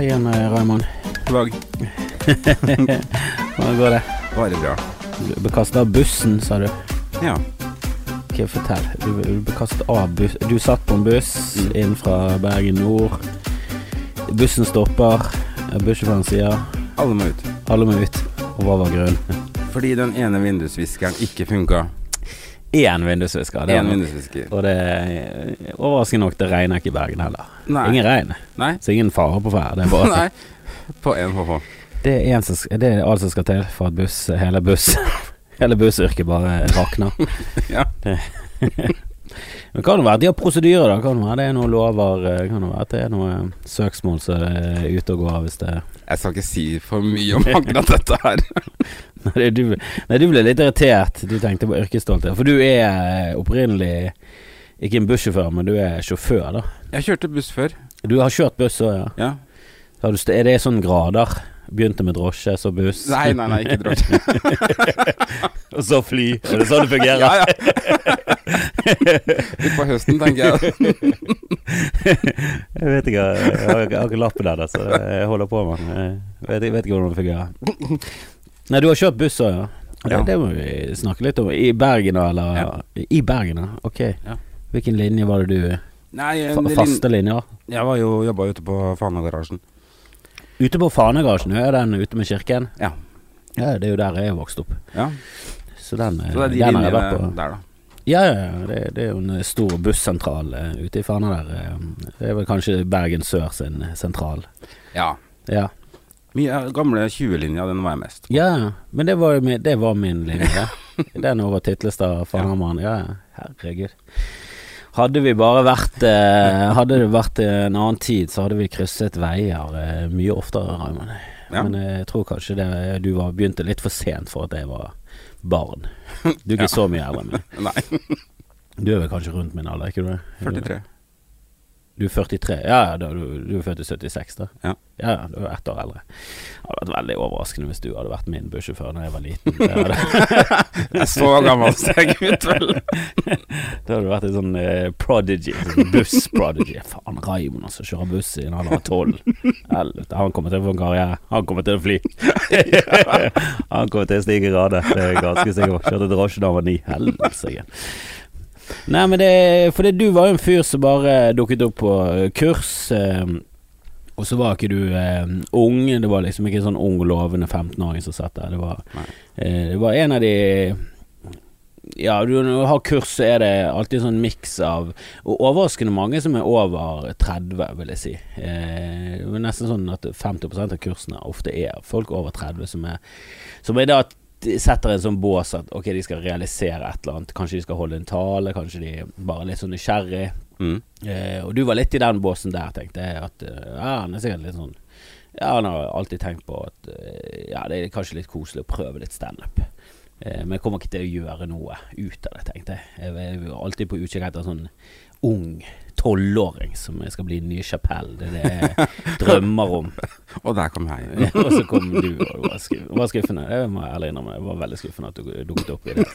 Hei igjen, eh, Raymond. God dag. Hvordan går det? Bare bra. Du ble kastet av bussen, sa du. Ja. Ok, fortell. Du ble kastet av buss Du satt på en buss Mm. inn fra Bergen nord. Bussen stopper. Bussjåføren sier Alle må ut. alle må ut. Og hva var grunnen? Fordi den ene vindusviskeren ikke funka. Én vindusvisker. det var vindusvisker. Og det er overraskende nok, det regner ikke i Bergen heller. Nei. Ingen regn. Nei. Så ingen fare på ferde. Er Nei. På én HH. Det er, en det er alt som skal til for at buss, hele buss Hele bussyrket bare rakner. Ja. Men kan det være de har prosedyrer, da? Kan det være det er noen lover eh, Kan det være at det er noen søksmål som er ute og går hvis det Jeg skal ikke si for mye om akkurat dette her. Nei, du, nei, du ble litt irritert. Du tenkte på yrkesstolthet. For du er eh, opprinnelig ikke en bussjåfør, men du er sjåfør, da. Jeg kjørte buss før. Du har kjørt buss òg, ja. Ja. Har du Er det sånn grader? Begynte med drosje, så buss, Nei, nei, nei, ikke drosje. og så fly. Er det sånn det fungerer? Ja, ja. Utpå høsten, tenker jeg. Jeg vet ikke, jeg har, jeg har ikke lappen der, så jeg holder på med den. Jeg vet, jeg vet ikke hvordan det fungerer. Nei, du har kjørt buss òg, ja. Det, Ja. det må vi snakke litt om. I Bergen, da, eller? Ja. I Bergen. Ok. Ja. Hvilken linje var det du Nei, fa Faste linjer? Jeg var jo jobba ute på Fanagarasjen. Ute på Fanegarasjen, er den ute med kirken? Ja. Ja, det er jo der jeg er vokst opp. Ja. Så den, Så det er de den har jeg vært på. der, da. Ja, ja, ja. Det, det er jo en stor bussentral uh, ute i Fana der. eh. Det er vel kanskje Bergen Sør sin sentral. Ja. Ja. Mye gamle 20-linja, den var jeg mest. Ja, men det var, det var min linje. Den over Titlestad, Fanarmann. Ja, ja, herregud. Hadde vi bare vært eh, Hadde det vært en annen tid, så hadde vi krysset veier eh, mye oftere, Raymond. Ja. Men eh, jeg tror kanskje det, du var, begynte litt for sent for at jeg var barn. Du er ikke så mye eldre enn meg. Nei. Du er vel kanskje rundt min alder, ikke du? 43. Du er 43? Ja, ja, du, du er født i 76, da? Ja. ja, du er ett år eldre. Det hadde vært veldig overraskende hvis du hadde vært min bussjåfør da jeg var liten. Det hadde, så gammel så jeg ut, vel. det hadde vært en sånn eh, prodigy. Sånn buss-prodigy. Faen, Raymond altså, kjører buss i en alder av tolv. Han kommer til å få en karriere. Han kommer til å fly. han kommer til å stige i grader, det er jeg ganske sikker på. Kjørte drosje da han var ni. Helsike. Nei, men det Fordi du var jo en fyr som bare dukket opp på eh, kurs. Eh, og så var ikke du eh, ung. Det var liksom ikke en sånn ung, lovende 15-åring som satt der. Det var, eh, det var en av de Ja, du, når du har kurs, så er det alltid en sånn miks av Og overraskende mange som er over 30, vil jeg si. Eh, det er nesten sånn at 50 av kursene ofte er folk over 30 som er Som er da de setter en sånn bås at ok, de skal realisere et eller annet. Kanskje de skal holde en tale, kanskje de bare er litt sånn nysgjerrig. Mm. Eh, og du var litt i den båsen der, tenkte jeg. At eh, ja, han er sikkert litt sånn Ja, han har alltid tenkt på at eh, ja, det er kanskje litt koselig å prøve litt standup. Eh, men jeg kommer ikke til å gjøre noe ut av det, tenkte jeg. Jeg er alltid på utkikk etter sånn ung tolvåring som skal bli ny Chapelle. Det er det jeg drømmer om. Og der kom jeg. og så kom du, og det var, skuff, var skuffende. Det må jeg ærlig innrømme. Det var veldig skuffende at du dukket opp i det.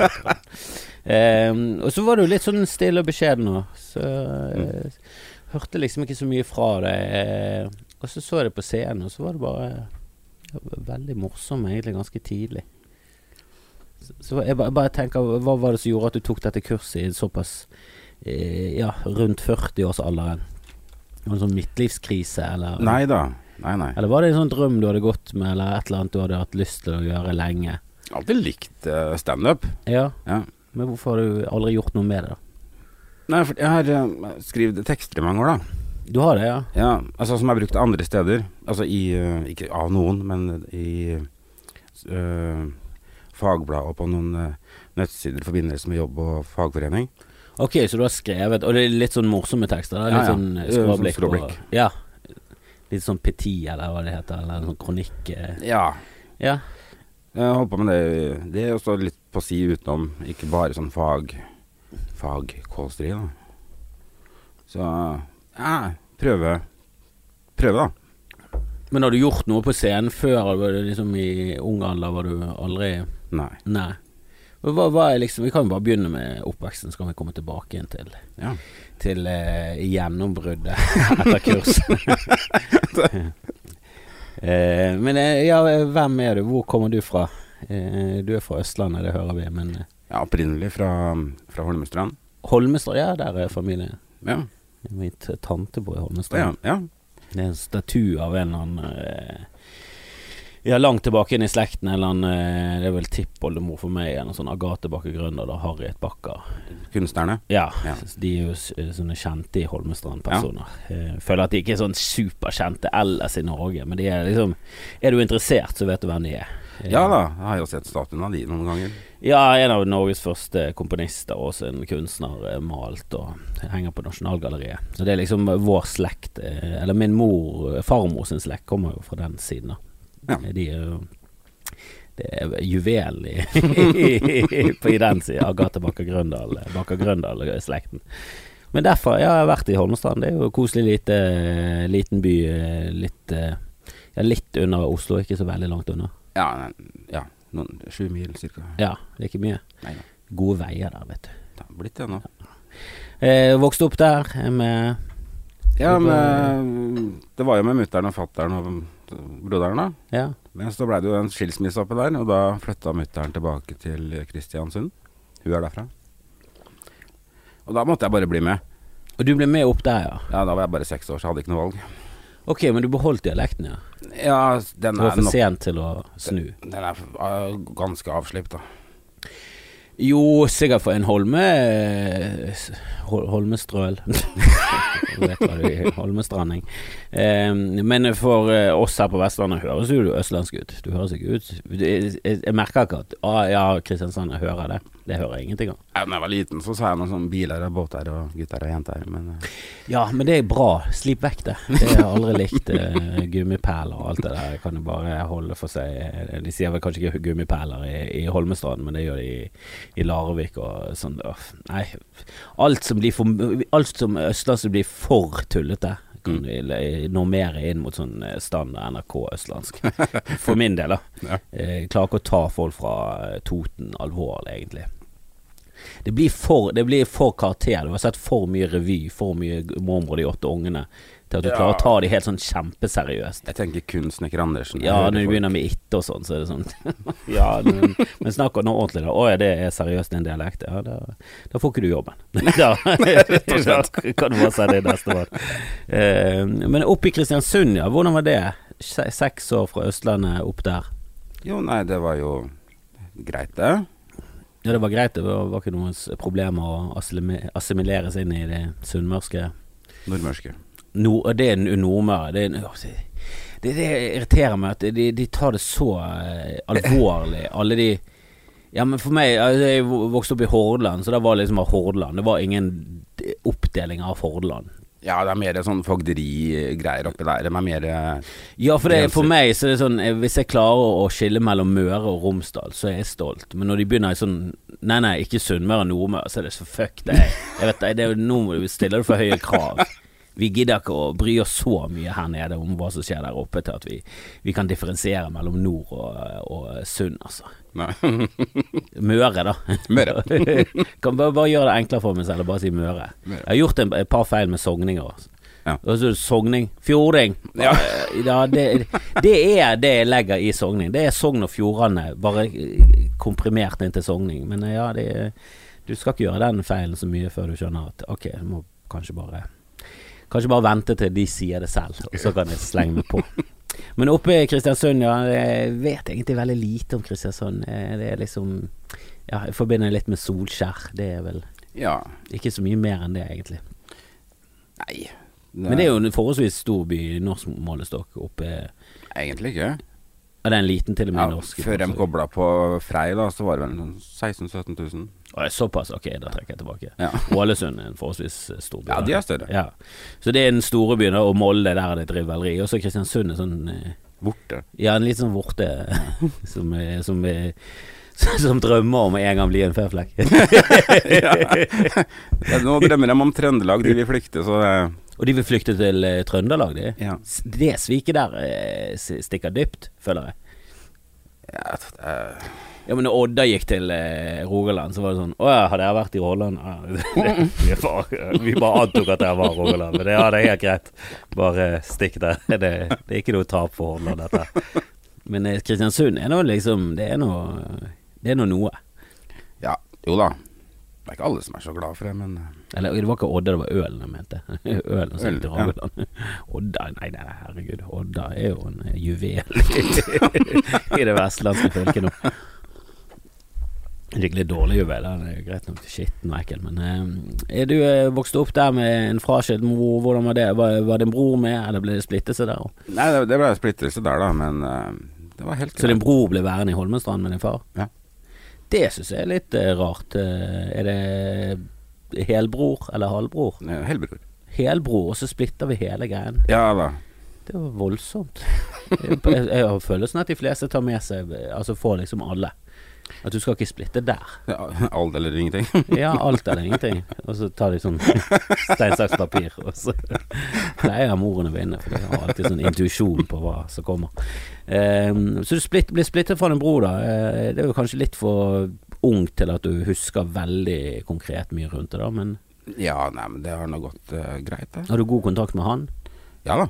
Um, og så var du litt sånn stille og beskjeden òg, så jeg hørte liksom ikke så mye fra deg. Eh, og så så jeg det på scenen, og så var det bare ja, veldig morsom, egentlig, ganske tidlig. Så, jeg bare, bare tenker, hva var det som gjorde at du tok dette kurset i såpass eh, Ja, rundt 40-årsalderen? En sånn midtlivskrise, eller? Nei da. Nei, nei. Eller var det en sånn drøm du hadde gått med, eller et eller annet du hadde hatt lyst til å gjøre lenge? Alltid likt uh, standup. Ja, Ja. men hvorfor har du aldri gjort noe med det, da? Nei, for jeg har uh, skrevet tekster i mange år, da. Du har det, ja? Ja, altså som jeg brukt andre steder. Altså i uh, Ikke av noen, men i uh, fagblad og på noen nettsider i forbindelse med jobb og fagforening. Ok, så du har skrevet Og det er litt sånn morsomme tekster? Da? Litt ja. sånn Ja, sånn skråblikk? skråblikk. og- Ja. Litt sånn peti, eller hva det heter? Eller sånn kronikk? eh. Ja. Ja. Jeg holdt på med det. Det er også litt på si utenom, ikke bare sånn fag fagkålstri, da. Så ja, prøve Prøve, da. Men har du gjort noe på scenen før? Liksom I ung alder var du aldri Nei. Nei. Hva, hva liksom Vi kan jo bare begynne med oppveksten, så kan vi komme tilbake igjen til Ja. Til eh, gjennombruddet etter kurset. Eh, men eh, ja, hvem er du? Hvor kommer du fra? Eh, du er fra Østlandet, det hører vi, men eh, Ja, opprinnelig fra, fra Holmestrand. Holmestrand, ja, der er familien. Ja. Min tante bor i Ja, Holmestrand. ja. Det er en statue av en eller annen eh, Ja, langt tilbake inn i slekten. Eller annen eh, Det er vel tippoldemor for meg. En sånn Agathe Bakke Grønder og Harriet Bakker. Kunstnerne. Ja, Ja. de er jo sånne kjente i Holmestrand-personer. Ja. føler at de ikke er sånn superkjente ellers i Norge, men de er liksom Er du interessert, så vet du hvem de er. Eh, Ja da, jeg har jo sett statuen av de noen ganger. Ja, en av Norges første komponister, også en kunstner, eh, malt og henger på Nasjonalgalleriet. Så det er liksom vår slekt, eh, eller min mor, farmor sin slekt, kommer jo fra den siden, da. Ja. De er jo det er juvel i, på i den siden. Agathe Bakker Grøndal, Bakker Grøndal-slekten. Men derfor ja, jeg har vært i Holmestrand. Det er jo koselig lite, liten by. eh, Litt, eh, ja, litt under Oslo, ikke så veldig langt unna. Ja, ja noen sju mil cirka. Ja, det er ikke mye. Nei da. Gode veier der, vet du. Det har blitt det nå. Eh, vokste opp der eh, med Ja, med, det var jo med mutter'n og fatter'n og broderen, da. Ja. Men så ble det jo en skilsmisse oppi der, og da flytta mutter'n tilbake til Kristiansund. Hun er derfra. Og da måtte jeg bare bli med. Og du ble med opp der, ja. Ja, da var jeg bare seks år, så jeg hadde ikke noe valg. Ok, men du beholdt dialekten, ja. Ja, den er nok Det var er for sent til å snu. Den er uh, ganske avslipt, da. Jo, sikkert for en Holme eh, Hol Holmestrøl. Holmestranding. Eh, men for eh, oss her på Vestlandet høres jo østlandsk ut. Du høres ikke ut jeg, jeg merker ikke at ah, ja, Kristiansand, jeg hører det. Det hører jeg ingenting om. Da jeg var liten, så sa jeg noen sånne biler og båter og gutter og jenter, men uh, Ja, men det er bra. Slip vekk det. Det har jeg aldri likt. Uh, gummipæler og alt det der kan jo bare holde for seg. Eh, De sier vel kanskje ikke gummipæler i, i Holmestrand, men det gjør de i, i Larvik og sånn. Uh, Nei. Alt som blir for Alt som østlandsk blir for tullete. Kan Mm. vi normere inn mot sånn eh, standard NRK østlandsk. For min del, da. Ja. Eh, Jeg klarer ikke å ta folk fra eh, Toten alvorlig, egentlig. Det blir for, det blir for karakter. Du har sett for mye revy, for mye Mormor og de åtte ungene, til at du Ja. klarer å ta det helt sånn kjempeseriøst. jeg tenker kun Snekker Andersen. Ja, når du begynner med itte og sånn, så er det sånn Ja, men, men snakk nå ordentlig, da. Å ja, det er seriøst en dialekt. Ja, da, da får ikke du jobben. Da, da kan du bare si det neste år. Eh, men oppe i Kristiansund, ja. Hvordan var det? Seks år fra Østlandet opp der. Jo, nei, det var jo greit, det. Ja, det var greit. Det var, var ikke noe problem å assimilere assimileres inn i det sunnmørske Nordmørske. Nord, det er Nordmøre. Det, en- altså, det, det irriterer meg at de, de tar det så eh, alvorlig. Alle de Ja, men for meg altså, Jeg vokste opp i Hordaland, så det var liksom Hordaland. Det var ingen oppdeling av Hordaland. Ja, det er mer sånn fogderigreier oppi der. De er mer eh, Ja, for, det, for meg så er det sånn eh, Hvis jeg klarer å skille mellom Møre og Romsdal, så er jeg stolt. Men når de begynner i sånn Nei, nei, ikke Sunnmøre og Nordmøre, så er det så fuck det. Jeg vet det, det Nå stiller du for høye krav. Vi gidder ikke å bry oss så mye her nede om hva som skjer der oppe, til at vi, vi kan differensiere mellom nord og, og Sund, altså. Møre, da. Møre. kan bare, bare gjøre det enklere for meg selv og bare si Møre. Møre. Jeg har gjort en, et par feil med sogninger. Altså. Ja. Og så sogning. Fjording. Ja. Ja, det, det er det jeg legger i sogning. Det er Sogn og Fjordane, bare eh, komprimert inn til sogning. Men eh, ja, det, du skal ikke gjøre den feilen så mye før du skjønner at ok, du må kanskje bare Kanskje bare vente til de sier det selv, og så kan jeg slenge meg på. Men oppe i Kristiansund, ja, jeg vet egentlig veldig lite om Kristiansund. Eh, Det er liksom Ja, jeg forbinder litt med Solskjær. Det er vel Ja. ikke så mye mer enn det, egentlig. Nei. Men det er jo en forholdsvis stor by i norsk målestokk oppe Egentlig ikke. Er det en liten til og med Ja, norsk? før de kobla på Frei, da, så var det vel sånn 16 000-17 000. Det er Såpass, ok, da trekker jeg tilbake. Ja. Ålesund er en forholdsvis eh, stor by. Ja, de er større. Ja. Så det er den store byen, og Molde, der er det et rivaleri. Og så Kristiansund er sånn Vorte. Ja, en litt sånn vorte som, er- som, er- som drømmer om å en gang bli en føflekk. Ja, nå drømmer de om Trøndelag, de vil flykte, så det og de vil flykte til eh, Trøndelag, de. Ja. Det sviket der eh, stikker dypt, føler jeg. ja, eh, Ja, men når Odda gikk til eh, Rogaland, så var det sånn Å ja, har dere vært i Rogaland? Ja, vi, bare, vi bare antok at dere var Rogaland, men det, ja, det er helt greit. Bare stikk der. Det, det er ikke noe tap for Hordaland, dette. Men eh, Kristiansund er nå liksom Det er noe Det nå noe. Ja, jo da. Det er ikke alle som er så glad for det, men eh, Eller det var ikke Odda, det var Ølen jeg mente. Ølen som Ølen, til ja. Odda, nei, nei, herregud. Odda er jo en eh, juvel i det vestlandske fylket nå. Skikkelig dårlig juvel. Den er jo greit nok skitten og ekkel, men eh, Er du eh, vokst opp der med en fraskilt mor? Hvordan var det? Var, var din bror med, eller ble det splittelse der? òg? Nei, det, det ble splittelse der, da, men eh, det var helt Så din bror ble værende i Holmestrand med din far? Ja. Det syns jeg er litt eh, rart. Eh, er det helbror eller halvbror? Eh, Helbror. Helbror, og så splitter vi hele greien. Ja da. Det var voldsomt. Jeg, jeg, jeg har følelsen at de fleste tar med seg Altså får liksom alle. At du skal ikke splitte der. Ja, alt eller ingenting. Ja, alt eller ingenting. Og så tar de sånn stein, saks, papir, og så pleier moren å vinne, for de har alltid sånn intuisjon på hva som kommer. Ehm, så du splitt, blir splittet fra din bror, da. Eh, det er jo kanskje litt for ung til at du husker veldig konkret mye rundt det, da, men Ja, nei, men det har nå gått uh, greit, det. har du god kontakt med han? Ja da.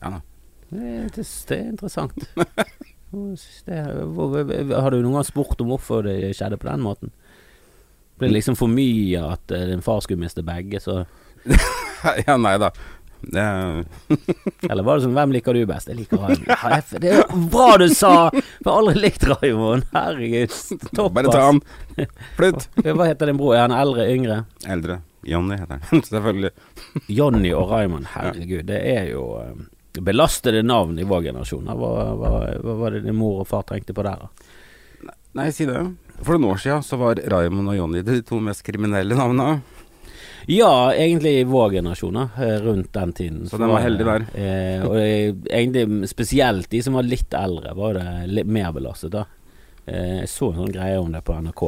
Ja da. Det, det, det er interessant. Har du noen gang spurt om hvorfor det skjedde på den måten? Ble det liksom for mye at eh, din far skulle miste begge, så ja, nei da. Det Eller var det sånn 'Hvem liker du best?' Jeg liker han. Det er bra du sa! For jeg har aldri likt Raymond. Herregud. Topp, Bare ta han. Flytt. Hva heter din bror? Er han eldre, yngre? Eldre. Jonny heter han. Selvfølgelig. Jonny og Raymond. Herregud, det er jo eh, belastede navn i vår generasjon. Hva, hva, hva var det din mor og far tenkte på der, da? Nei, si det. For noen år siden så var Raymond og Jonny de to mest kriminelle navnene. Ja, egentlig i vår generasjon, eh, rundt den tiden. Så den var heldig der. Eh, og egentlig spesielt de som var litt eldre, var det litt mer belastet, da. Eh, jeg så en sånn greie om det på NRK.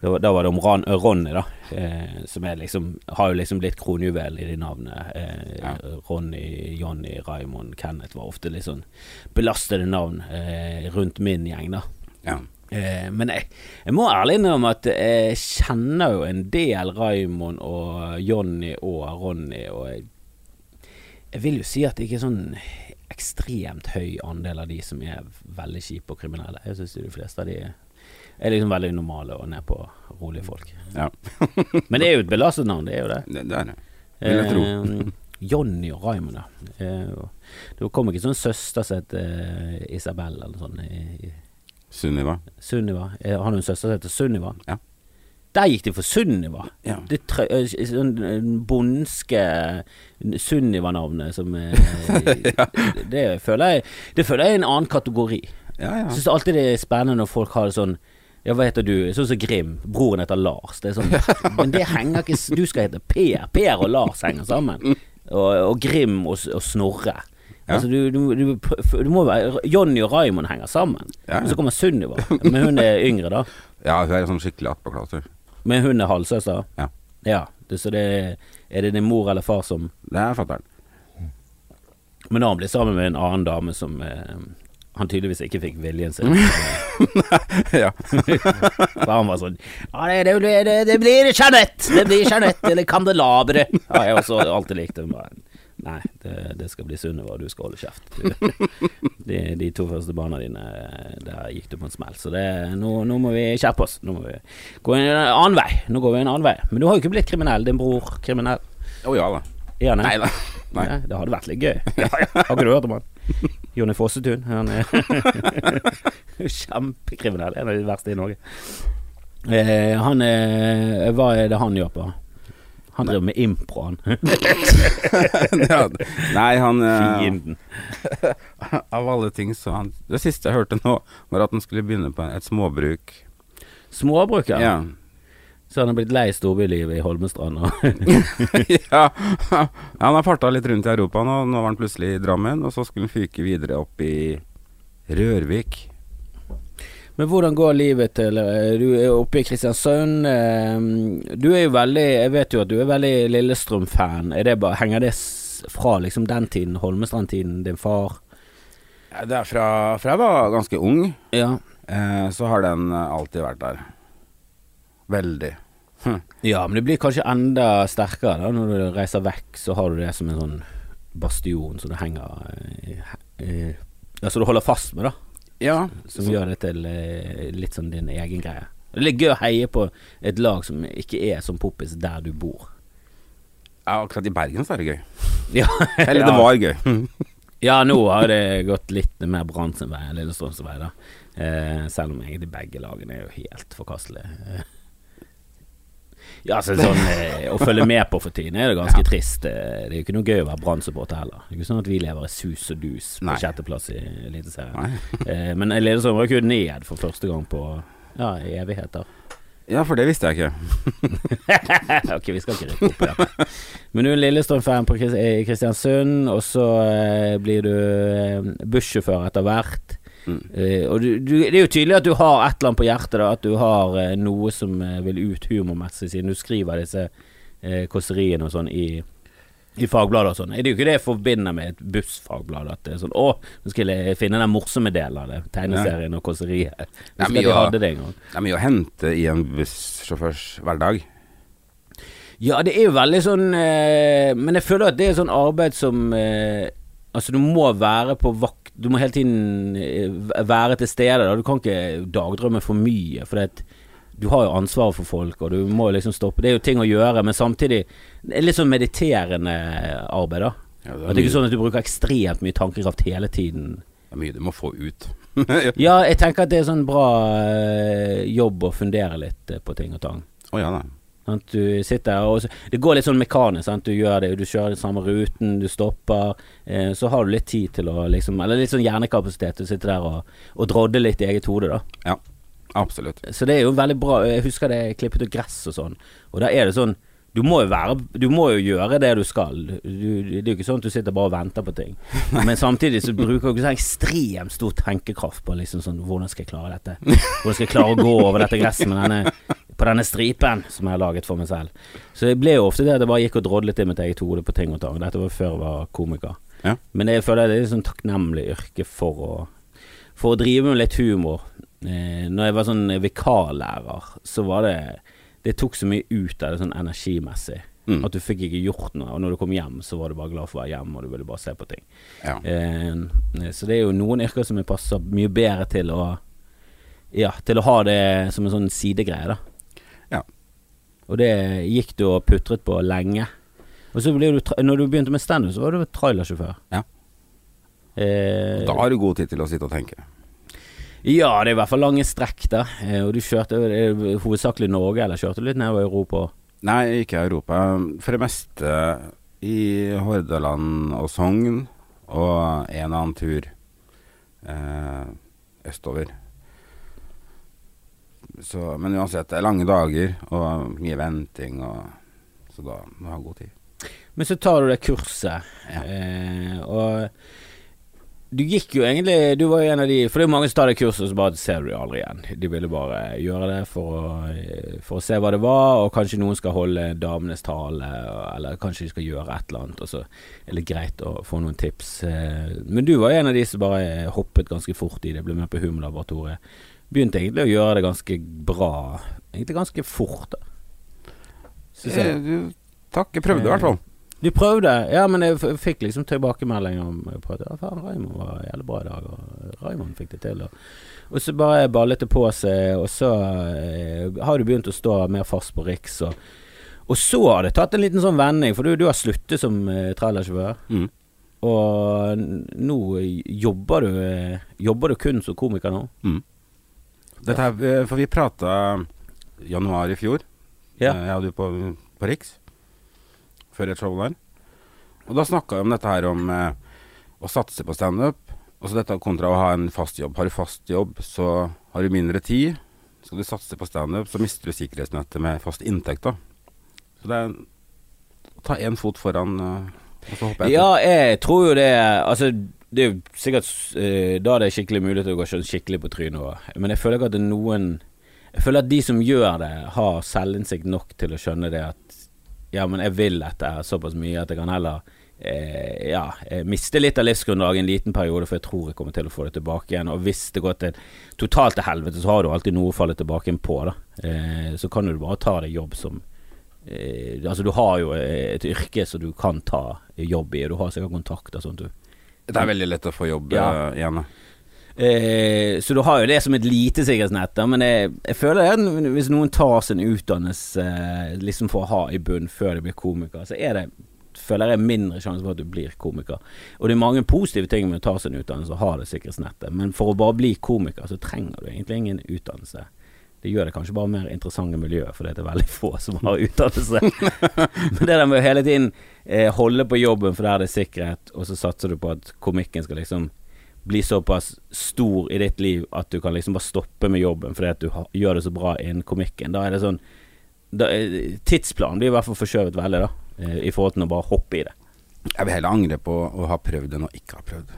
Da, da var det om Ron, Ronny, da. Eh, som er liksom Har jo liksom blitt kronjuvel i de navnene. Eh, Ja. Ronny, Johnny, Raymond, Kenneth var ofte litt sånn belastede navn eh, rundt min gjeng, da. Ja. Eh, men jeg, jeg må ærlig innrømme at jeg kjenner jo en del Raymond og Jonny og Ronny, og jeg, jeg vil jo si at det ikke er sånn ekstremt høy andel av de som er veldig kjipe og kriminelle. Jeg syns de fleste av de er liksom veldig normale og ned på rolige folk. ja. Men det er jo et belastet navn, det er jo det. Det, det er det. Vil jeg tro. Johnny Jonny og Raymond, ja. Eh, det kom ikke sånn søster som het eh, Isabel eller noe sånt. Sunniva. Sunniva. Eh, Har du en søster som heter Sunniva? Ja. Der gikk de for Sunniva. Ja. Det eh, sånn eh, bondske Sunniva-navnet som eh, det, føler jeg Det føler jeg er en annen kategori. Ja, ja. Jeg syns alltid det er spennende når folk har det sånn ja, hva heter du? Sånn som Grim. Broren heter Lars. Det sånn, men det henger ikke Du skal hete Per. Per og Lars henger sammen. Og, og Grim og, og Snorre. Ja. Altså, du, du, du, du må være Jonny og Raymond henger sammen. Ja. Og så kommer Sunniva. Men hun er yngre, da. ja, hun er sånn skikkelig attpåklatter. Men hun er halvsøster. Ja. Ja, så det er det din mor eller far som Det er fatter'n. Men da han blir sammen med en annen dame som eh, han tydeligvis ikke fikk viljen sin. ja. For han var sånn Ja, det, det, det, det, blir Jeanette! Det blir Jeanette eller Kandelabre. Ja, jeg også alltid likte. Bare, Nei, det, det skal bli Sunniva, og du skal holde kjeft. De, de to første barna dine, der gikk du på en smell. Så det, nå, nå må vi skjerpe oss. Nå må vi gå en annen vei. Nå går vi en annen vei. Men du har jo ikke blitt kriminell. Din bror kriminell. Å ja da. Nei da. Nei. Nei. det hadde vært litt gøy. Har ikke du hørt om han? Jonny Fossetun. Han er kjempekriminell. En av de verste i Norge. Eh, han er Hva er det han gjør på? Han driver med impro, han. Nei, han eh, Fienden. Av alle ting så han Det siste jeg hørte nå, var at han skulle begynne på et småbruk. Småbruk, Ja. Så han har blitt lei storbylivet i Holmestrand. Og ja. Han har farta litt rundt i Europa nå. Nå var han plutselig i Drammen, og så skulle han fyke videre opp i Rørvik. Men hvordan går livet til eh, Du er oppe i Kristiansund. eh, Du er jo veldig Jeg vet jo at du er veldig Lillestrøm-fan. Er Henger det fra liksom den tiden, Holmestrand-tiden, din far? Ja, det er fra, fra jeg var ganske ung. Ja. eh, så har den alltid vært der. Veldig. Ja, men det blir kanskje enda sterkere da når du reiser vekk, så har du det som en sånn bastion som du henger eh, som du holder fast med, da. Ja, Som så- gjør det til eh, litt sånn din egen greie. Det er litt gøy å heie på et lag som ikke er som poppis der du bor. ja, akkurat i Bergen så er det gøy. Ja, Eller det var gøy. Ja, nå har det gått litt mer Brann sin vei enn Lillestrøm sin vei, da. Eh, selv om egentlig begge lagene er jo helt forkastelige. Ja, så sånn eh, Å følge med på for tiden er det ganske trist. Eh, Det er jo ikke noe gøy å være Brann-supporter heller. Det er ikke sånn at vi lever i sus og dus på Nei. sjetteplass i Eliteserien. Eh, men Lillestrøm var jo ned for første gang på ja, i evigheter. Ja, for det visste jeg ikke. ok, vi skal ikke rykke opp i dette. Men du er Lillestrøm-fan på Kris- i Kristiansund, og så eh, blir du eh, bussjåfør etter hvert. Mm. Eh, og du, du, det er jo tydelig at du har et eller annet på hjertet, da, at du har uh, noe som eh, vil ut humormessig, siden du skriver disse uh, kåseriene og sånn i, i fagbladet og sånn. Det er jo ikke det jeg forbinder med et bussfagblad. At det er sånn Å, nå skal jeg finne den morsomme delen av det. Tegneserien og kåseriet. Det er mye å hente i en bussjåførs hverdag. Ja, det er jo veldig sånn Men jeg føler at det er sånn arbeid som Altså, du må være på vakt Du må hele tiden eh, være til stede. Da. Du kan ikke dagdrømme for mye, for det, du har jo ansvaret for folk, og du må liksom stoppe. Det er jo ting å gjøre, men samtidig er litt sånn mediterende arbeid, da. Ja, det er ikke sånn at du bruker ekstremt mye tankekraft hele tiden. Det er mye du må få ut. Ja, jeg tenker at det er sånn bra eh, jobb å fundere litt eh, på ting og tang. Å ja da. Sant? Du sitter og Det går litt sånn mekanisk. Sant? Du gjør det, du kjører den samme ruten, du stopper. Eh, så har du litt tid til å liksom Eller litt sånn hjernekapasitet til å sitte der og, og drodde litt i eget hode, da. Ja, absolutt. Så det er jo veldig bra. Jeg husker det jeg klippet ut gress og sånn. Og da er det sånn du må være Du må jo gjøre det du skal. Du, det er jo ikke sånn at du sitter bare og venter på ting. Men samtidig så bruker du sånn ekstremt stor tenkekraft på liksom sånn Hvordan skal jeg klare dette? Hvordan skal jeg klare å gå over dette gresset denne på denne stripen som jeg har laget for meg selv. Så det ble jo ofte det at jeg bare gikk og drodlet i mitt eget hode på ting og tang. Dette var før jeg var komiker. Ja. Men jeg føler det er et sånn takknemlig yrke for å For å drive med litt humor. Eh, når jeg var sånn vikarlærer, så var det Det tok så mye ut av det sånn energimessig. Mm. At du fikk ikke gjort noe. Og når du kom hjem, så var du bare glad for å være hjemme, og du ville bare se på ting. Ja. Eh, så det er jo noen yrker som jeg passer mye bedre til å Ja, til å ha det som en sånn sidegreie, da. Ja. Og det gikk du og putret på lenge. Og så ble du Når du begynte med standup, så var du trailersjåfør. Ja. Eh, Da har du god tid til å sitte og tenke. Ja, det er i hvert fall lange strekk, da. Eh, og du kjørte er hovedsakelig Norge, eller kjørte du litt nedover Europa? Nei, ikke Europa. For det meste i Hordaland og Sogn, og en annen tur eh, østover. Så, men uansett, det er lange dager og mye venting, og, så da må du ha god tid. Men så tar du det kurset, Ja. eh, og du gikk jo egentlig Du var jo en av de For det er mange som tar det kurset, og så bare ser du det aldri igjen. De ville bare gjøre det for å, for å se hva det var, og kanskje noen skal holde damenes tale, eller kanskje de skal gjøre et eller annet, og så er det greit å få noen tips. Eh, Men du var jo en av de som bare hoppet ganske fort i det, ble med på Humorlaboratoriet. Begynte egentlig å gjøre det ganske bra, egentlig ganske fort. da jeg. Eh, takk, jeg prøvde i hvert fall. Du prøvde, ja, men jeg fikk liksom tilbakemelding om på at ja, faen, Raymond var jævlig bra i dag, og Raymond fikk det til. Og, og så bare ballet det på seg, og så eh, har du begynt å stå mer fast på Riks. Og, og så har det tatt en liten sånn vending, for du, du har sluttet som eh, trailersjåfør. Mm. Og nå jobber du eh, Jobber du kun som komiker nå? Mm. Dette her, eh, for vi prata januar i fjor, Ja. eh, jeg og du på, på Riks, før et show der. Og da snakka vi om dette her om eh, å satse på standup, og så dette kontra å ha en fast jobb. Har du fast jobb, så har du mindre tid. Skal du satse på standup, så mister du sikkerhetsnettet med fast inntekt, da. Så det er ta én fot foran, eh, og så hoppe etter. Ja, jeg tror jo det Altså, det er jo sikkert uh, Da er det skikkelig mulighet til å gå skikkelig på trynet òg. Men jeg føler ikke at det er noen Jeg føler at de som gjør det, har selvinnsikt nok til å skjønne det at Ja, men jeg vil dette såpass mye at jeg kan heller eh, ja, eh, miste litt av livsgrunnlaget en liten periode, for jeg tror jeg kommer til å få det tilbake igjen. Og hvis det går til totalt til helvete, så har du alltid noe å falle tilbake på, da. Eh, så kan du bare ta deg jobb som eh, Altså, du har jo et yrke som du kan ta jobb i, og du har sikkert kontakter at du Det er veldig lett å få jobb Ja. eh, igjen. da. Eh, så du har jo det som et lite sikkerhetsnett, da, men jeg, jeg føler det hvis noen tar sin utdannelse eh, liksom for å ha i bunn før de blir komiker, så er det føler jeg mindre sjanse for at du blir komiker. Og det er mange positive ting med å ta sin utdannelse og ha det sikkerhetsnettet, men for å bare bli komiker, så trenger du egentlig ingen utdannelse. Det gjør det kanskje bare mer interessante miljøet, for det er veldig få som har utdannelse. men det der med å hele tiden eh, holde på jobben for der det er sikkerhet, og så satser du på at komikken skal liksom bli såpass stor i ditt liv at du kan liksom bare stoppe med jobben fordi at du har, gjør det så bra innen komikken. Da er det sånn da, er- Tidsplanen blir i hvert fall forskjøvet veldig, da, eh, i forhold til å bare hoppe i det. Jeg vil heller angre på å ha prøvd enn å ikke ha prøvd.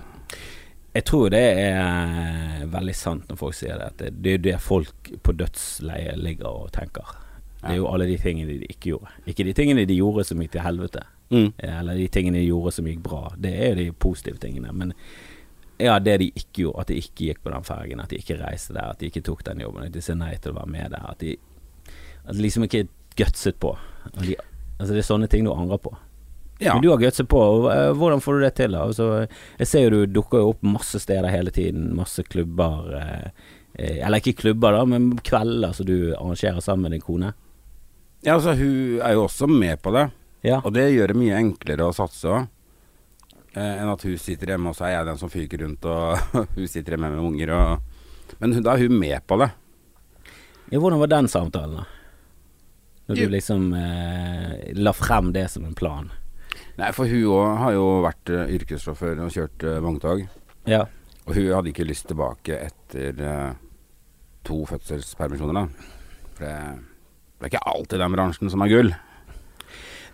Jeg tror det er veldig sant når folk sier det. At det, er det folk på dødsleiet ligger og tenker. Det er jo alle de tingene de ikke gjorde. Ikke de tingene de gjorde som gikk til helvete, Mm. eh, eller de tingene de gjorde som gikk bra. Det er jo de positive tingene. Men ja, det de ikke gjorde, at de ikke gikk på den fergen, at de ikke reiste der, at de ikke tok den jobben, at de sa nei til å være med der, at de, at de liksom ikke gutset på. De, altså Det er sånne ting du angrer på. Ja. Men du har gutset på. eh, Hvordan får du det til? da? Altså, jeg ser jo du dukker jo opp masse steder hele tiden. Masse klubber. Eh, eh, eller ikke klubber, da, men kvelder som du arrangerer sammen med din kone. ja, altså hun er jo også med på det, Ja. og det gjør det mye enklere å satse òg. Eh, enn at hun sitter hjemme, og så er jeg den som fyker rundt, og hun sitter hjemme med unger. Og, men da er hun med på det. ja. Hvordan var den samtalen, da? Når du liksom eh, la frem det som en plan. Nei, for hun òg har jo vært uh, yrkessjåfør og kjørt uh, vogntog. Ja. Og hun hadde ikke lyst tilbake etter uh, to fødselspermisjoner, da. For det, det er ikke alltid den bransjen som er gull.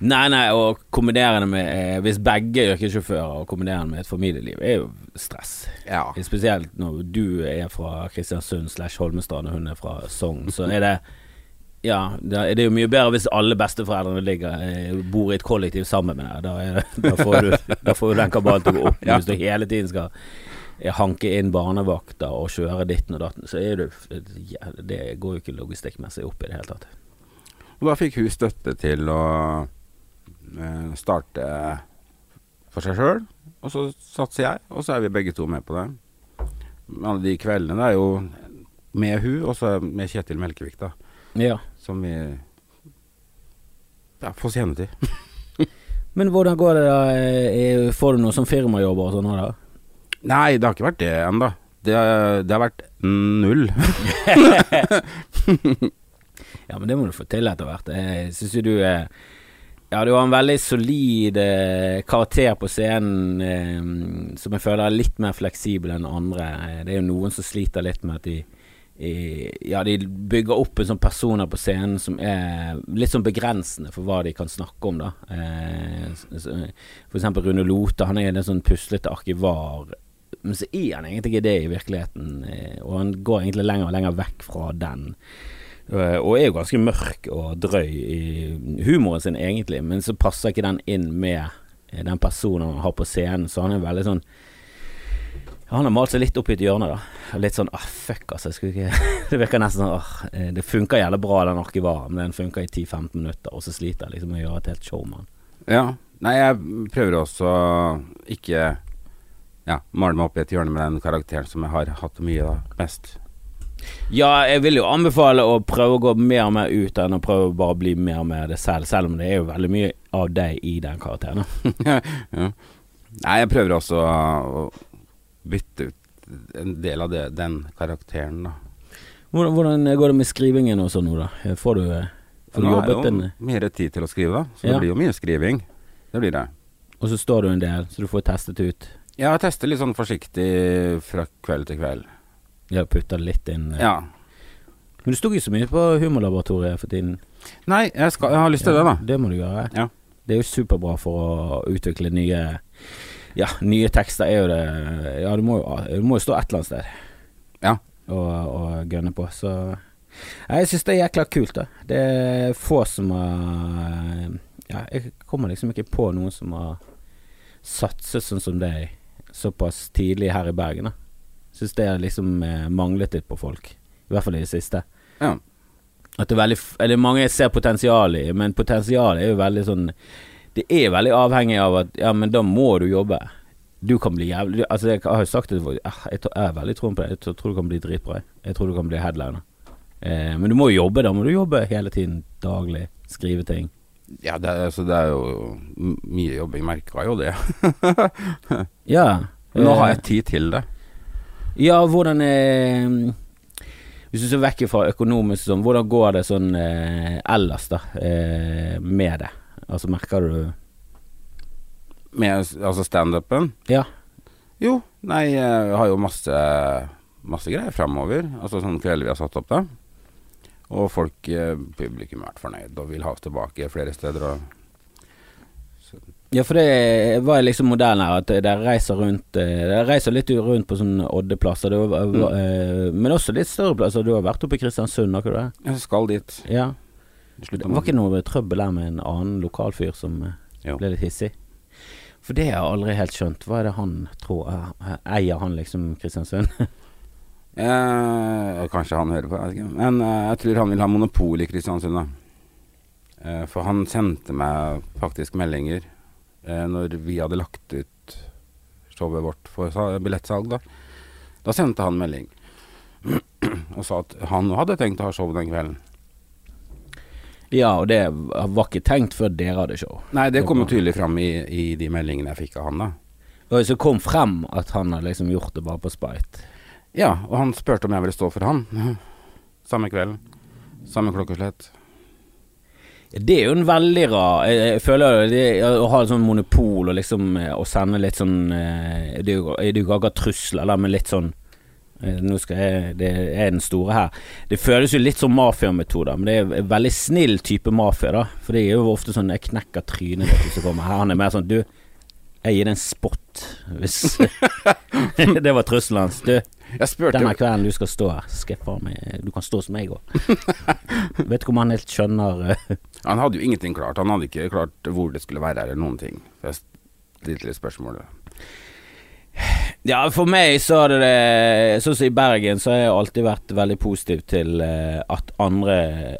Nei, nei, og kombinere det med eh, Hvis begge er yrkessjåfører, og kombinere det med et familieliv, er jo stress. Ja. Spesielt når du er fra Kristiansund slash Holmestrand, og hun er fra Sogn, så er det ja, det er jo mye bedre hvis alle besteforeldrene ligger, eh, bor i et kollektiv sammen med deg. Da, det- da, får du, da får du den kabalen til å gå opp. Men Hvis du hele tiden skal eh, hanke inn barnevakter og kjøre ditten og datten, så er du Det går jo ikke logistikkmessig opp i det hele tatt. Og da fikk hun støtte til å starte for seg sjøl, og så satser jeg, og så er vi begge to med på det. Men Alle de kveldene det er jo med hun, og så med Kjetil Melkevik, da, Ja. som vi ja, får til Men hvordan går det da? Eh, Får du noe som firmajobber og sånn? da? Nei, det har ikke vært det ennå. Det, det har vært null. Ja, men det må du få til etter hvert. Jeg syns jo du er Ja, du har en veldig solid eh, karakter på scenen eh, som jeg føler er litt mer fleksibel enn andre. Eh, Det er jo noen som sliter litt med at de i, ja, de bygger opp en sånn personer på scenen som er litt sånn begrensende for hva de kan snakke om, da. Eh, for eksempel Rune Lote, han er en sånn puslete arkivar. Men så er han egentlig ikke det i virkeligheten, eh, og han går egentlig lenger og lenger vekk fra den. Eh, Og er jo ganske mørk og drøy i humoren sin, egentlig, men så passer ikke den inn med eh, den personen han har på scenen, så han er veldig sånn Han har malt seg litt opp i et hjørne, da. Litt sånn ah, fuck, altså. Jeg skulle ikke Det virker nesten sånn ah, eh, Det funker jævlig bra, den arkivaren, men den funker i 10-15 minutter, og så sliter jeg liksom med å gjøre et helt show med den. Ja. Nei, jeg prøver også å ikke ja, male meg opp i et hjørne med den karakteren som jeg har hatt mye da. mest. Ja, jeg vil jo anbefale å prøve å gå mer og mer ut enn å prøve å bare bli mer med det selv, selv om det er jo veldig mye av deg i den karakteren. ja. Nei, jeg prøver også å bytte ut en del av det, den karakteren, da. Hvordan, hvordan går det med skrivingen og sånn nå, da? Får du, får du Nå er jo mer tid til å skrive. Så Ja. det blir jo mye skriving. Det blir det. Og så står du en del, så du får testet ut. Ja, jeg tester litt sånn forsiktig fra kveld til kveld. Ja, putter litt inn. eh. Ja. Men du sto ikke så mye på Humorlaboratoriet for tiden. Nei, jeg, skal, jeg har lyst til det, da. Det må du gjøre. Ja. Det er jo superbra for å utvikle nye Ja, nye tekster er jo det Ja, du må jo, du må jo stå et eller annet sted Ja. og, og gønne på, så Jeg syns det er jækla kult, da. Det er få som har Ja, jeg kommer liksom ikke på noen som har satset sånn som deg såpass tidlig her i Bergen. da Syns det liksom eh, manglet litt på folk. I hvert fall i det siste. Ja. At det er veldig Eller mange ser potensial i, men potensialet er jo veldig sånn Det er veldig avhengig av at Ja, men da må du jobbe. Du kan bli jævlig Altså, jeg har jo sagt det jeg, jeg, jeg har veldig troen på det. Jeg tror, du kan bli dritbra. jeg. Tror du kan bli headliner. Eh, men du må jo jobbe, da må du jobbe hele tiden. Daglig. Skrive ting. Ja, det, er- altså, det er jo mye jobbing, merka jo det. Ja. Nå har eh, jeg tid til det. Ja, hvordan eh, Hvis du ser vekk fra økonomisk sånn, hvordan går det sånn eh, ellers, da, eh, med det? Altså, merker du Med altså standupen Ja. Jo, nei, jeg har jo masse, masse greier fremover. Altså sånn kvelder vi har satt opp, da. Og folk, eh, publikum har vært fornøyd og vil ha oss tilbake flere steder. Og Ja, for det var liksom modellen her, at dere reiser rundt eh, Dere reiser litt rundt på sånne oddeplasser, Mm. eh, men også litt større plasser. Du har vært oppe i Kristiansund, har ikke du det? jeg skal dit. Ja. Det var ikke noe trøbbel der med en annen lokalfyr som eh, Jo. ble litt hissig? For det har jeg aldri helt skjønt. Hva er det han tror Eier han liksom Kristiansund? Eh, kanskje han hører på, jeg vet ikke. Men eh, jeg tror han vil ha monopol i Kristiansund, da. Eh, for han sendte meg faktisk meldinger eh, når vi hadde lagt ut showet vårt for billettsalg, da. Da sendte han melding og sa at han hadde tenkt å ha show den kvelden. Ja, og det var ikke tenkt før dere hadde show. Nei, det kom jo tydelig fram i, i de meldingene jeg fikk av han, da. Og så kom frem at han hadde liksom gjort det bare på spite. Ja, og han spurte om jeg ville stå for han. Samme kvelden. Samme klokkeslett. Det er jo en veldig rar Jeg, jeg føler det, Å ha et sånn monopol og liksom eh, Å sende litt sånn eh, Det er jo det er jo ikke akkurat trusler, da, men litt sånn eh, Nå skal jeg Det er den store her. Det føles jo litt som mafiametoder, men det er en veldig snill type mafia, da. For det er jo ofte sånn Jeg knekker trynet ditt hvis du kommer her. Han er mer sånn Du, jeg gir deg en spot hvis Det var trusselen hans. Du, denne kvelden du skal stå her, skal jeg faen meg Du kan stå som jeg òg. Vet ikke om han helt skjønner Han hadde jo ingenting klart. Han hadde ikke klart hvor det skulle være eller noen ting. For jeg stilte litt spørsmål. Ja, for meg så har det Sånn som i Bergen, så har jeg alltid vært veldig positiv til eh, at andre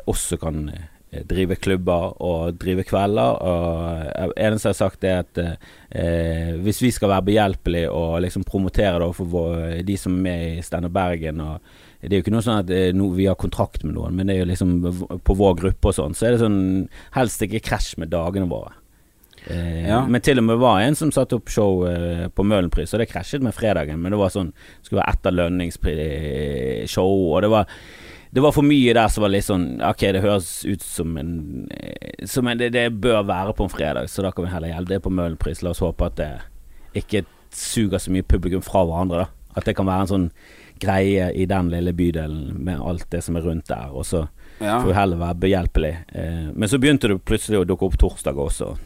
også kan eh, drive klubber og drive kvelder. Og eh, eneste jeg har sagt, er at eh, hvis vi skal være behjelpelige og liksom promotere det overfor de som er med i Steinar Bergen og Det er jo ikke noe sånn at eh, no, vi har kontrakt med noen, men det er jo liksom på vår gruppe og sånn, så er det sånn helst ikke krasj med dagene våre. Eh, Ja. Men til og med var en som satte opp show eh, på Møhlenpris, og det krasjet med fredagen. Men det var sånn skulle være etter lønningsshow, og det var det var for mye der som var litt sånn Ok, det høres ut som en eh, Som en, det, det bør være på en fredag, så da kan vi heller gjelde det på Møhlenpris. La oss håpe at det ikke suger så mye publikum fra hverandre, da. At det kan være en sånn greie i den lille bydelen med alt det som er rundt der, og så Ja. får vi heller være behjelpelig. Eh, men så begynte det plutselig å dukke opp torsdag også.